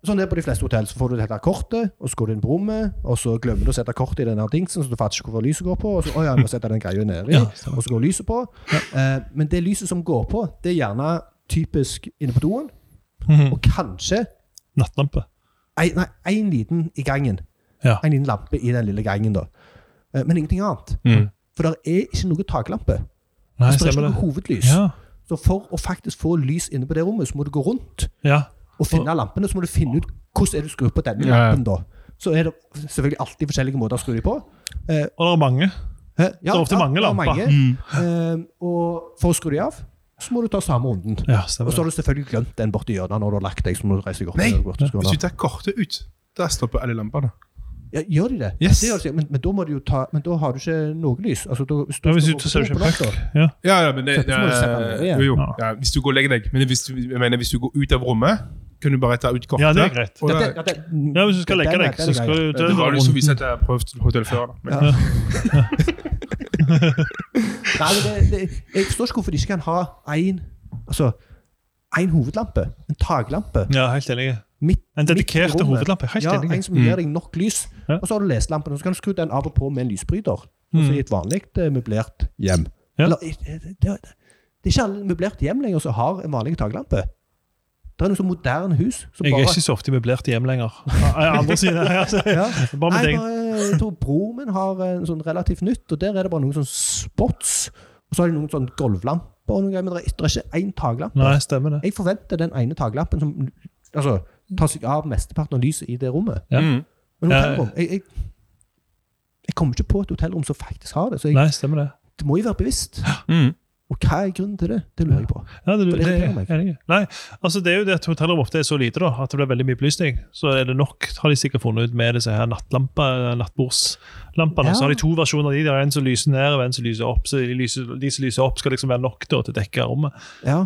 Sånn det er på de fleste hotell, så får du dette kortet, og så går du inn på rommet, og så glemmer du å sette kortet i denne dingsen, så du fatter ikke hvorfor lyset går på, og så oh ja, må sette den greia nedi, Ja, og så går lyset på. Eh, men det lyset som går på, det er gjerne typisk inne på doen, Mhm. og kanskje Nattlampe. Ei, nei, en liten i gangen. Ja. En liten lampe i den lille gangen, da. Eh, men ingenting annet. Mm. For det er ikke noe taklampe. Nei, Altså, det er ikke det. noe hovedlys. Ja. Så for å faktisk få lys inne på det rommet, så må du gå rundt ja. og finne lampene. Så må du finne ut hvordan er du skrur på denne Ja, ja. lampen. da. Så er det selvfølgelig alltid forskjellige måter å skru dem på. Eh, Og det er mange. hæ? Det er ofte mange er lamper. mange. Mm. Eh, og for å skru dem av, så må du ta samme runden. Ja, Og så har du selvfølgelig glemt den borti hjørnet når du har lagt deg. så må du reise deg opp. Nei, og gå. Hvis du tar kortet ut, da stopper alle lampene. Ja, gjør de det? Yes. det gjør de, men, men da må du jo ta Men da har du ikke noe lys. Altså, da, hvis Ja, hvis du ser ikke på. Ja. Ja, ja, men det, det, det du jo, jo. Ja. Ja, hvis du går og legger deg. Men hvis du, jeg mener, hvis du går ut av rommet, kan du bare ta ut kortet. ja, det er greit. Og Ja, det- ja, det- Ja, Hvis du skal legge deg, så skal du det det var det så viser at jeg har prøvd hotell før. Da. Men, Ja. (laughs) Nei, det, det, jeg forstår ikke hvorfor de ikke kan ha én altså, en hovedlampe. En taklampe. Ja, helt enig. Midt, En dedikert hovedlampe. Ja, en som gir deg nok lys. Ja. Og så har du leselampen, og så kan du skru den av og på med en lysbryter. Mm. I et vanlig eh, møblert hjem. Ja. Eller, eh, det, det, det er ikke alle møblerte hjem lenger som har en vanlig taklampe. Det er noe så moderne hus som Jeg er bare ikke så ofte i møblerte hjem lenger. Andre siden, (laughs) altså, Ja. Bare Nei, bare, jeg tror broren min har en sånn relativt nytt, og der er det bare noen sånn spots. Og så har de noen sånn gulvlamper, og greier, men er, det er ikke én taklampe. Nei, stemmer det. Jeg forventer den ene taklampen som altså, tar seg av mesteparten av lyset i det rommet. Ja. Mm. Men hotellrom jeg, jeg, jeg kommer ikke på et hotellrom som faktisk har det, så jeg, Nei, stemmer det. det må jo være bevisst. Mm. Og hva er grunnen til det? Det lurer jeg på. Ja, det, det, det det er. Nei, altså det er jo det at hotellrom ofte er så lite da, at det blir veldig mye belysning. Så er det nok, har de sikkert funnet ut med disse her nattlamper, nattbordslampene. Ja. Så har de to versjoner av de. Det er en som lyser ned, og en som lyser opp. Så de, lyser, de som lyser opp, skal liksom være nok da, til å dekke rommet. Ja,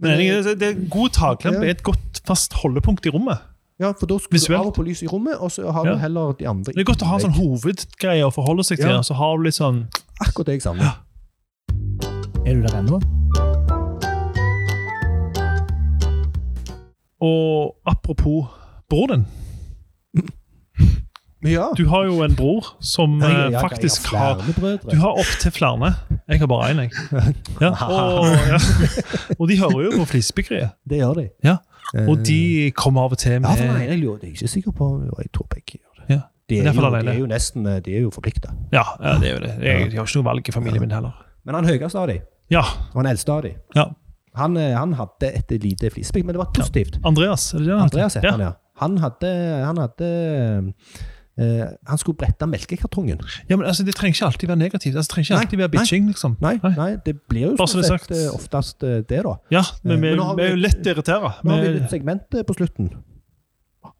Men det, er det er god taklampe er et godt fast holdepunkt i rommet. ja for da skrur du av på lyset i rommet, og så har du Ja. heller de andre Det er godt å ha en sånn hovedgreie å forholde seg til. Ja. Så har du litt sånn Akkurat det jeg savner. Er du der ennå? Og apropos bror din. (laughs) Ja. Du har jo en bror som Jeg- jeg- eh, jeg faktisk har har. Du har opptil flere. Jeg har bare én, jeg. Ja, (laughs) og, ja. og de hører jo på Flisebyggeriet. Det gjør de. Ja, Eh, Og de kommer av og til med Ja, for nei, jeg er ikke sikker på Jeg tror begge gjør det. Ja, De er, jo, de er jo nesten eh, De er jo forplikta. Ja, ja det er jo det. Jeg, de har ikke noe valg i familien min heller. Men han høyeste av dem, Ja, og han eldste av dem, ja. Han, eh, han hadde et lite flisespikk, men det var positivt. Andreas, er det det? han heter? Andreas heter ja. han, ja. Han hadde, han hadde eh, Han skulle brette melkekartongen. Ja, men altså, Det trenger ikke alltid være negativt. Altså, det trenger ikke Nei, alltid være nei. bitching, liksom. Nei, nei, det blir jo Bare så stort det er sett eh, oftest eh, det, da. Ja, men vi, men vi er jo lett irritert. Nå har vi et segment på slutten.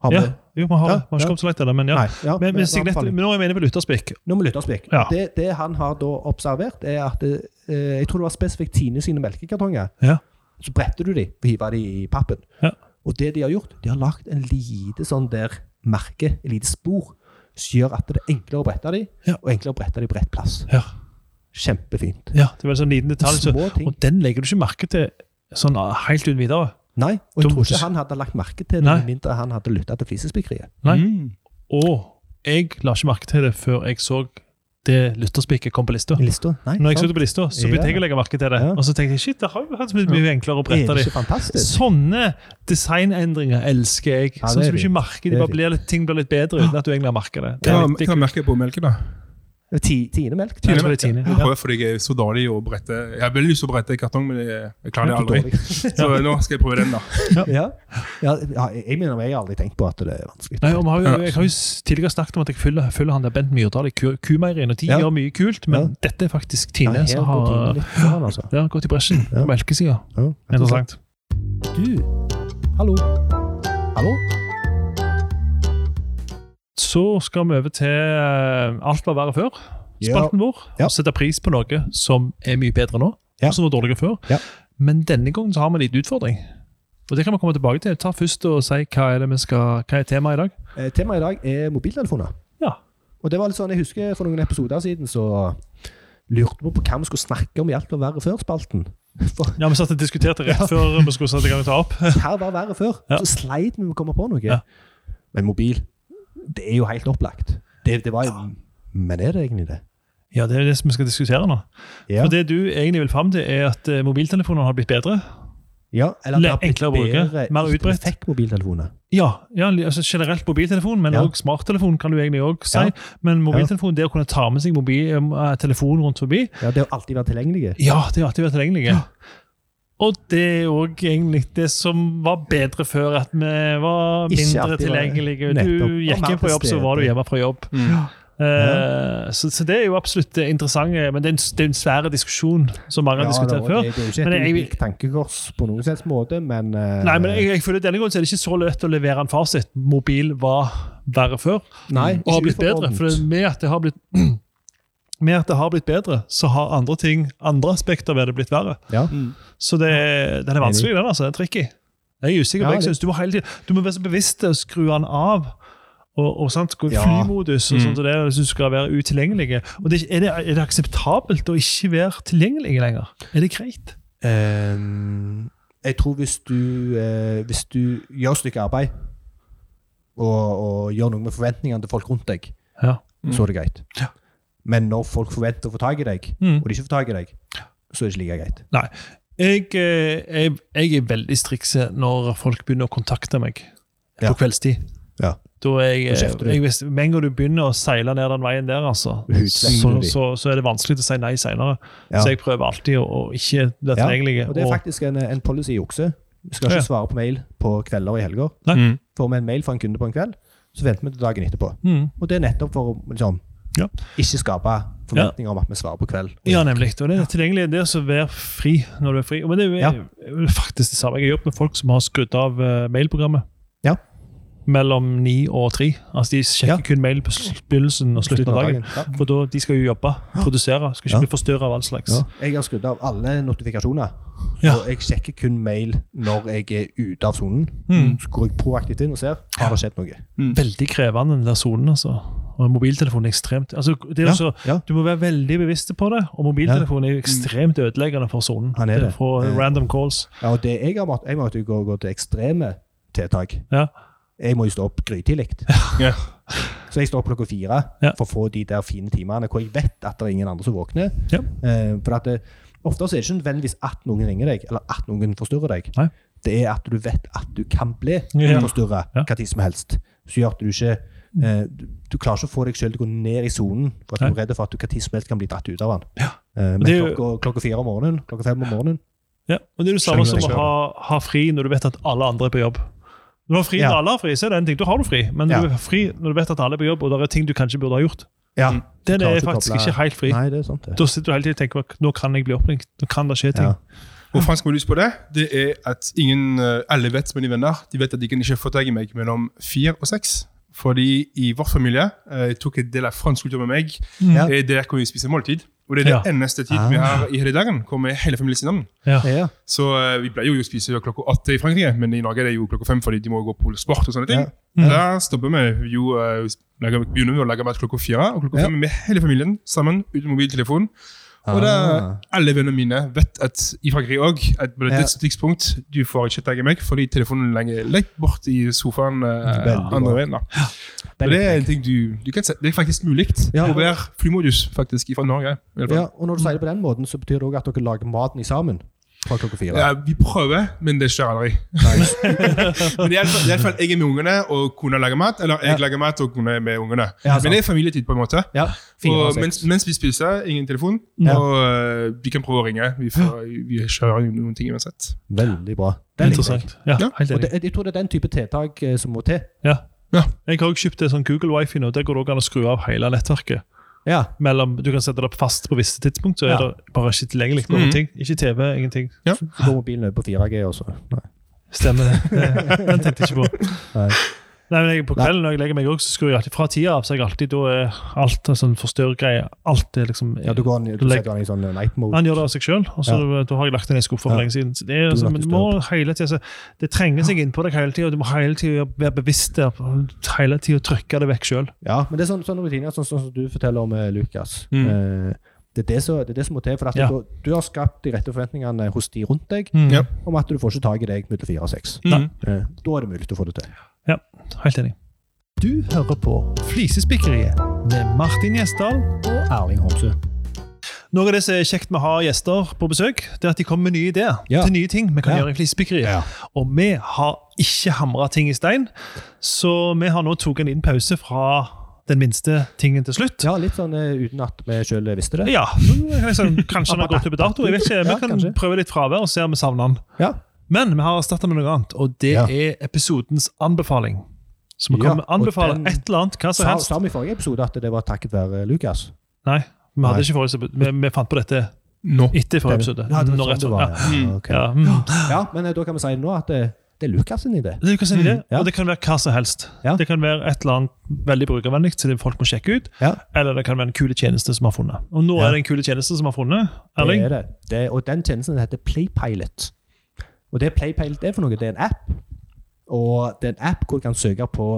Har vi? Ja, jo, vi har Ja. Vi har ikke kommet så langt ennå, men ja. Ja, Men, men, men men nå er vi inne på lytterspikk. Nå må lytterspikk. Ja. Det, det han har da observert, er at det, eh, Jeg tror det var spesifikt Tine sine melkekartonger. Ja. Så bretter du de og hiver de i pappen. Ja. Og det de har gjort, de har lagt en lite sånn der merke, et lite spor, som gjør at det er enklere å brette dem, Ja. og enklere å brette dem på rett plass. Ja. Kjempefint. ja, det var en sånn liten detalj. Så, og den legger du ikke merke til sånn helt uten videre. Nei, og jeg tror ikke han hadde lagt merke til det, med mindre han hadde lytta til flisespikkeriet. Nei. Mm. Og jeg la ikke merke til det før jeg så det lytterspiket kom på lista. Nei, Når jeg så det på lista, så Ja. begynte jeg å legge merke til det. Ja. Og så tenkte jeg shit, det har jo vært mye enklere å brette det? Sånne designendringer elsker jeg. Ja, sånn som du ikke merker de bare blir litt, ting blir litt bedre uten at du egentlig har merket det. det Hva, er litt, hva merker på melke, da? Tine melk. det er Tine. Jeg prøver fordi jeg er så dårlig å brette Jeg har veldig lyst til å brette kartong, men jeg, klarer det aldri. (laughs) Så nå skal jeg prøve den, da. Ja. ja, ja jeg mener jeg har aldri tenkt på at det er vanskelig. Nei, og har jo, jeg har jo tidligere snakket om at jeg følger, følger han der Bent Myrdal i Ku- Kumeieriet, og de Ja. gjør mye kult, men Ja. dette er faktisk Tine som har han, altså. ja, gått i bresjen Ja. på melkesida. Interessant. Du, hallo. Hallo? Så skal vi over til eh, Alt var verre før. Ja. Spalten vår. Ja. Og sette pris på noe som er mye bedre nå, Ja. og som var dårligere før. Ja. Men denne gangen så har vi en liten utfordring. Og Det kan vi komme tilbake til. Ta først og si hva er det vi skal, hva er temaet i dag. Eh, Temaet i dag er mobiltelefoner. Ja. Og det var litt sånn, Jeg husker for noen episoder siden så lurte vi på hva vi skulle snakke om i alt var verre før-spalten. For Ja, Vi satt og diskuterte rett før vi skulle sette i gang å ta opp. (laughs) hva var verre før? Ja. Så sleit vi med å komme på noe. Ja. Men mobil, det er jo helt opplagt. Det, det var jo Men er det egentlig det? Ja, Det er det som vi skal diskutere nå. Ja. For Det du egentlig vil fram til, er at mobiltelefonene mobiltelefoner har blitt bedre. ja eller at det har blitt enklere å bruke, bedre mer utbredt. fikk mobiltelefoner. Ja, ja altså generelt mobiltelefon, men Ja. smarttelefon kan du egentlig også si. Ja. Men mobiltelefon, det å kunne ta med seg mobil, eh, telefon rundt forbi, Ja, Det har alltid vært tilgjengelige. Ja, det har alltid vært tilgjengelige. Og det er òg egentlig det som var bedre før, at vi var mindre tilgjengelige. Du gikk inn på jobb, så var du hjemme fra jobb. Mm. Eh, så, så det er jo absolutt interessant, men det er en, det er en svær diskusjon som mange har Ja, diskutert før. Det, det er jo ikke et jeg- ulikt tankekors på noen slags måte, men uh, Nei, men jeg, jeg føler Denne gangen så er det ikke så lett å levere en fasit. Mobil var verre før Nei, og har blitt bedre. For det- med at det har blitt (clears throat) med at det har blitt bedre, så har andre ting, andre aspekter ved det blitt verre. Ja. Så det, den er vanskelig, den. altså. Den er tricky. Jeg er usikker. Ja, på, jeg synes du, må hele tiden, du må være så bevisst å skru den av. Og, og sant, gå i Ja. flymodus og Mm. sånt, og det, hvis du skal være utilgjengelig. Og det, er, det, er det akseptabelt å ikke være tilgjengelig lenger? Er det greit? Um, jeg tror hvis du, eh, hvis du gjør et stykke arbeid, og, og gjør noe med forventningene til folk rundt deg, Ja. så er det greit. Ja. Men når folk forventer å få tak i deg, Mm. og de ikke får tak i deg, så er det ikke like greit. Jeg, eh, jeg, jeg er veldig striks når folk begynner å kontakte meg Ja. på kveldstid. Ja. Da jeg, du. jeg Med en gang du begynner å seile ned den veien der, altså, så, så, så er det vanskelig å si nei senere. Ja. Så jeg prøver alltid å, å ikke bli Ja, tilgjengelig. Og det er faktisk en, en policy i okse. Vi skal Ja. ikke svare på mail på kvelder og i helger. Mm. Får vi en mail fra en kunde på en kveld, så venter vi til dagen etterpå. Mm. Og det er nettopp for å liksom, Ja. ikke skape forventninger om at vi svarer på kveld. Ja, nemlig. Og det er tilgjengelig det å være fri når du er fri. Men det er jo Ja. faktisk det samme. Jeg har jobbet med folk som har skrudd av eh, mailprogrammet. Ja. Mellom ni og tre. Altså De sjekker Ja. kun mail på begynnelsen og slutten av dagen. For da, de skal jo jobbe, produsere. Skal ikke Ja. bli forstyrra av all slags. Ja. Jeg har skrudd av alle notifikasjoner. Ja. Og jeg sjekker kun mail når jeg er ute av sonen. Mm. Så går jeg proaktivt inn og ser har det skjedd noe. Veldig krevende, den der sonen. altså. Og mobiltelefonen er ekstremt altså, det er ja, også, ja. Du må være veldig bevisst på det, og mobiltelefonen er ekstremt ødeleggende for sonen. Han er det. For Eh. random calls. ja og det jeg har måttet, jeg måtte gå, gå til ekstreme tiltak. Ja. Jeg må jo stå opp grytidlig. (laughs) Ja. Så jeg står opp klokka fire Ja. for å få de der fine timene hvor jeg vet at det er ingen andre som våkner. Ja. Eh, for at det, Ofte så er det ikke nødvendigvis at noen ringer deg, eller at noen forstyrrer deg. Nei. Det er at du vet at du kan bli Ja. forstyrra Ja. hva tid som helst. Så gjør at du ikke eh, du, klarer ikke å få deg selv til å gå ned i sonen, for at du er redd for at du hva tid som helst kan bli dratt ut av den. Ja. Eh, men jo- klokka, klokka fire om morgenen, klokka fem om morgenen, Ja, og Det er det samme som å ha, ha fri når du vet at alle andre er på jobb. Når du har fri Ja. når alle har fri, så er det en ting. Da har du fri. Men Ja. du er fri når du vet at alle er på jobb, og det er ting du kanskje burde ha gjort, Ja. den er faktisk ikke helt fri. Nei, det er sant det. Da sitter du hele tiden og tenker nå kan jeg bli oppringt. Nå kan det skje ting. Ja. fransk han skal lyst på det? Det er at ingen, eh, alle vet som er venner, de vet at de kan ikke få tak i meg mellom fire og seks. Fordi i vår familie eh, tok en del av fransk kultur med meg. Ja. er Der hvor vi spiser måltid. Og det er det Ja. eneste tid Ah. vi har i hele dagen, hvor vi er hele familien sammen. Ja. Ja. Så eh, vi pleier jo å spise klokka åtte i Frankrike, men i Norge er det jo klokka fem fordi de må gå på sport og sånne ting. Ja. Da stopper vi jo, uh, lager, begynner vi å lage mat klokka fire, og klokka Ja. fem er vi hele familien sammen uten mobiltelefon. Og da, Ah. alle vennene mine vet at i Frankrike òg at på dette tidspunkt du får ikke i meg fordi telefonen ligger lett bort i sofaen eh, andre veien. da. Og det er en ting du, du kan se, det er faktisk mulig Ja. å være flymodus faktisk fra Norge. Ja, og når du sier det på den måten, så betyr det òg at dere lager maten i sammen fra klokka fire. Ja, vi prøver, men det skjer aldri. (laughs) men i alle fall, i alle fall jeg er med ungene og kona lager mat, eller jeg Ja. lager mat og kona er med ungene. Ja, men det er familietid, på en måte. Ja, og mens, mens vi spiser, ingen telefon, Ja. og uh, vi kan prøve å ringe. Vi, får, vi kjører noen ting uansett. Veldig bra. Det er. Interessant. Ja, Ja. Og det, jeg tror det er den type tiltak eh, som må til. Ja. Ja. Jeg har også kjøpt det sånn Google Wifi nå. Der går det også an å skru av hele nettverket. Ja, Mellom, du kan sette det opp fast på visse tidspunkt, så er Ja. det bare ikke tilgjengelig. Noen Mhm. ting. Ikke TV, ingenting. så går mobilen over på 4G også. Nei. Stemmer det. Det- Den tenkte jeg ikke på. Nei. Nei, men jeg, På kvelden når jeg legger meg også, så skrur jeg alltid fra tida av. så jeg alltid, Da er alt en sånn forstørrgreie. Alt er liksom Ja, du, går an, du legger- setter den i sånn night mode. Han gjør det av seg sjøl, Ja. da har jeg lagt den i skuffa for Ja. lenge siden. Så det, er, så, altså, men må hele tiden, så, det trenger seg innpå deg hele tida, du må hele tida være bevisst der. Hele tida trykke det vekk sjøl. Ja, men det er sånn, sånne rutiner sånn, sånn som du forteller om, eh, Lukas. Mm. Eh, det, er det, som, det er det som må til. For at Ja. du, du har skapt de rette forventningene hos de rundt deg mm. om at du får ikke tak i deg mellom fire og seks. Mm. Eh, da er det mulig å få det til. Helt enig. Du hører på Flisespikkeriet med Martin Gjesdal. Og Erling Homsø. Noe av det som er kjekt med å ha gjester på besøk, det er at de kommer med nye ideer Ja. til nye ting vi kan Ja. gjøre i Flisespikkeriet. Ja. Og vi har ikke hamra ting i stein, så vi har nå tatt en liten pause fra den minste tingen til slutt. Ja, litt sånn uh, uten at vi sjøl visste det. Ja, liksom, Kanskje den har gått ut på dato. jeg vet ikke. Vi Ja, kan prøve litt fravær og se om vi savner den. Ja. Men vi har erstatta med noe annet, og det Ja. er episodens anbefaling. Så vi Ja, kan anbefale den- et eller annet, hva som helst. sa vi i forrige episode at det var takket være Lukas? Nei, vi hadde Nei. ikke forrige. Vi, vi fant på dette Nå. etter forrige episode. Ja, det Nå var rett sånn det var. Ja. Okay. Ja, mm. ja, men eh, da kan vi si nå at det, det er Lukas sin idé. Du kan si det, Ja. og det kan være hva som helst. Ja. Det kan være et eller annet veldig brukervennlig som folk må sjekke ut, Ja. eller det kan være en kule tjeneste som har funnet. Og nå Ja. er det en kule tjeneste som har funnet. Erling? Det er det. det. Og den tjenesten heter Playpilot. Og det Playpilot er for noe, det er en app. Og det er en app hvor du kan søke på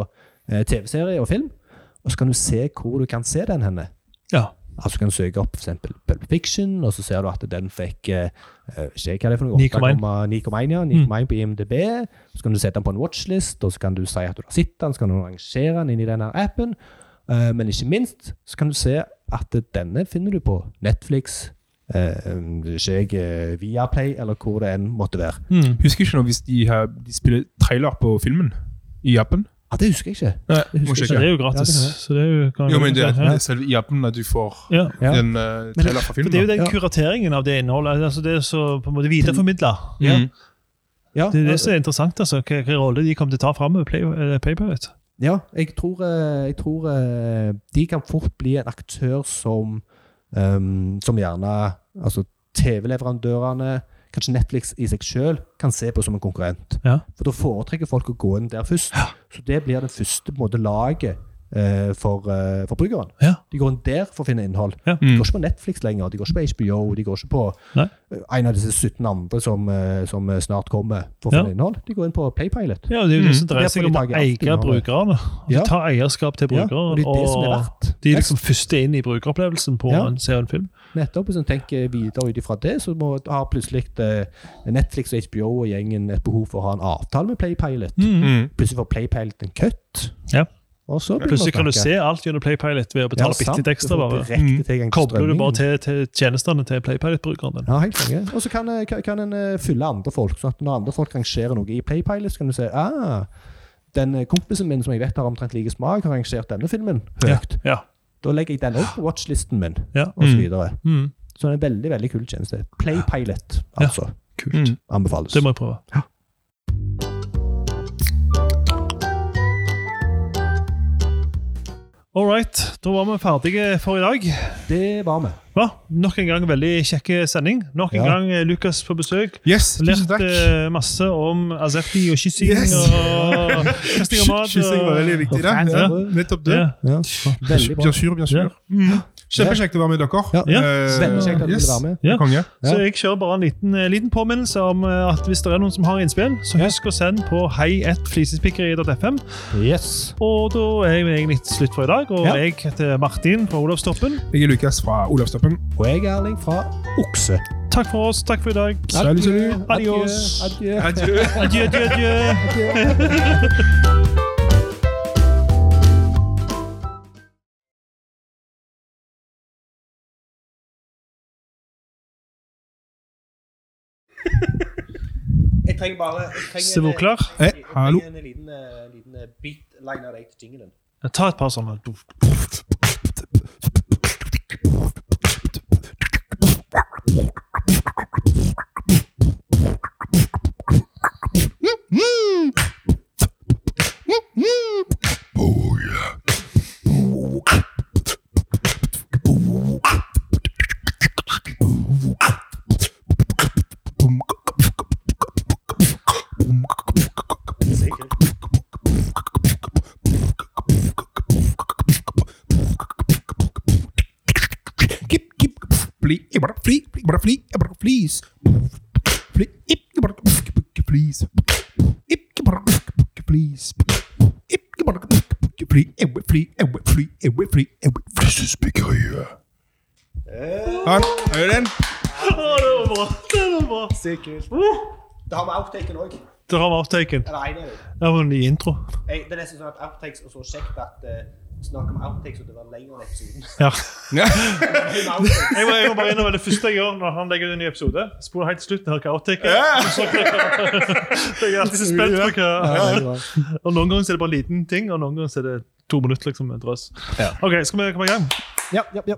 eh, TV-serie og film, og så kan du se hvor du kan se den henne. Ja. Altså du kan søke opp eksempel Pulp Fiction, og så ser du at den fikk eh, eh, ikke hva det er for noe, 9,1. 8,9 ja, 9,1 på IMDb. Så kan du sette den på en watchlist, og så kan du si at du har sett den, så kan du rangere den inn i denne appen. Eh, men ikke minst så kan du se at denne finner du på Netflix, ikke jeg, eh, Viaplay, eller hvor det enn måtte være. Mm. Husker ikke nå hvis de, har, de spiller trailer på filmen i appen. Ja, det husker jeg ikke. Nei, Det husker Så sjekke. det er jo gratis. Ja, det det er jo, Jo, men det det er selve i appen at du får Ja. en uh, trailer fra filmen. det er jo den kurateringen av det innholdet. altså Det er så på en måte videreformidla. Mm. Ja, Det er det som er interessant. altså, hva rolle de kommer til å ta fram med Play, eh, Playpilot. Ja, jeg tror, eh, jeg tror eh, de kan fort bli en aktør som, ehm, som gjerne altså TV-leverandørene, kanskje Netflix i seg selv, kan se på som en konkurrent. Ja. For da foretrekker folk å gå inn der først. Så det blir det første på en måte, laget eh, for uh, forbrukeren. Ja. De går inn der for å finne innhold. Ja. De Mm. går ikke på Netflix lenger, de går ikke på HBO, de går ikke på Nei. eh, en av disse 17 andre som, eh, som eh, snart kommer for å Ja. finne innhold. De går inn på Playpilot. Ja, Det er jo det som Mm. dreier seg om å eie brukerne. De tar eierskap til Ja, brukeren. og det er det som er verdt. de er liksom første inn i brukeropplevelsen på Ja. en serienfilm. film. Nettopp, hvis en tenker videre ut ifra det, så må, har plutselig eh, Netflix og HBO og gjengen et behov for å ha en avtale med Playpilot. Mm. Plutselig får Playpilot en cut. Ja. Plutselig kan du se alt gjennom Playpilot ved å betale bitte litt ekstra. Bare. direkte Kobler du bare til, til tjenestene til Playpilot-brukeren din. Ja, helt konge. Og så kan, eh, kan, en eh, fylle andre folk. sånn at når andre folk rangerer noe i Playpilot, så kan du se ah, den eh, kompisen min som jeg vet har omtrent like smak, har rangert denne filmen høyt. Ja. Da legger jeg den opp på watchlisten min, Ja. og så Mm. videre. Mm. Så det er en veldig veldig kul tjeneste. Playpilot, altså. Kult. Mm. Anbefales. Det må jeg prøve. All right, da var vi ferdige for i dag. Det var vi. Ja, nok en gang veldig kjekk sending. Nok en Ja. gang eh, Lukas på besøk. Yes, tusen Lært takk. eh, masse om azerti og kyssing Yes. og (laughs) kasting av mat. Kyssing var veldig viktig, da. Ja, ja. nettopp det. Ja. Ja. Veldig bra. Bien sûr, bien sûr. Ja. Kjempekjekt å være med dere. Ja. Ja. Eh, kjekt at yes. være med. Ja. Konge. Så jeg kjører bare en liten, eh, liten påminnelse om eh, at hvis det er noen som har innspill, så husk å sende på hei1flisespikkeri.fm. Yes. Og da er jeg egentlig slutt for i dag. Og Ja. jeg heter Martin fra Olavstoppen. Jeg er Lukas fra Olavstoppen. Og jeg er Erling fra Okse. Takk for oss. Takk for i dag. Salut, salut. Adios. Adjø. Adjø. Adjø, adjø, adjø. Adjø. Jeg (laughs) trenger bare jeg trenger Så er vi klar? Eh, hallo. en liten, eh, liten eh, beat-line av deg til jinglen. Ta et par sånne. Han, er det den? Å, det var bra. Det var bra. Sikkert. Da har vi outtaken òg. Det har vi outtaken. Det var en ny intro. Jeg- Det er nesten sånn at outtakes er så kjekt at uh, snakke om outtakes og det var lenger enn episoden. Ja. (laughs) Ja. Jeg må, jeg må bare innom det første jeg gjør når han legger ut en ny episode. Spoler helt til slutten og hører hva outtaken er. Ja. (laughs) Jeg er alltid så spent på hva Og noen ganger er det bare en liten ting, og noen ganger er det to minutter liksom med drøss. Ja. OK, skal vi komme i gang? Ja, ja, ja.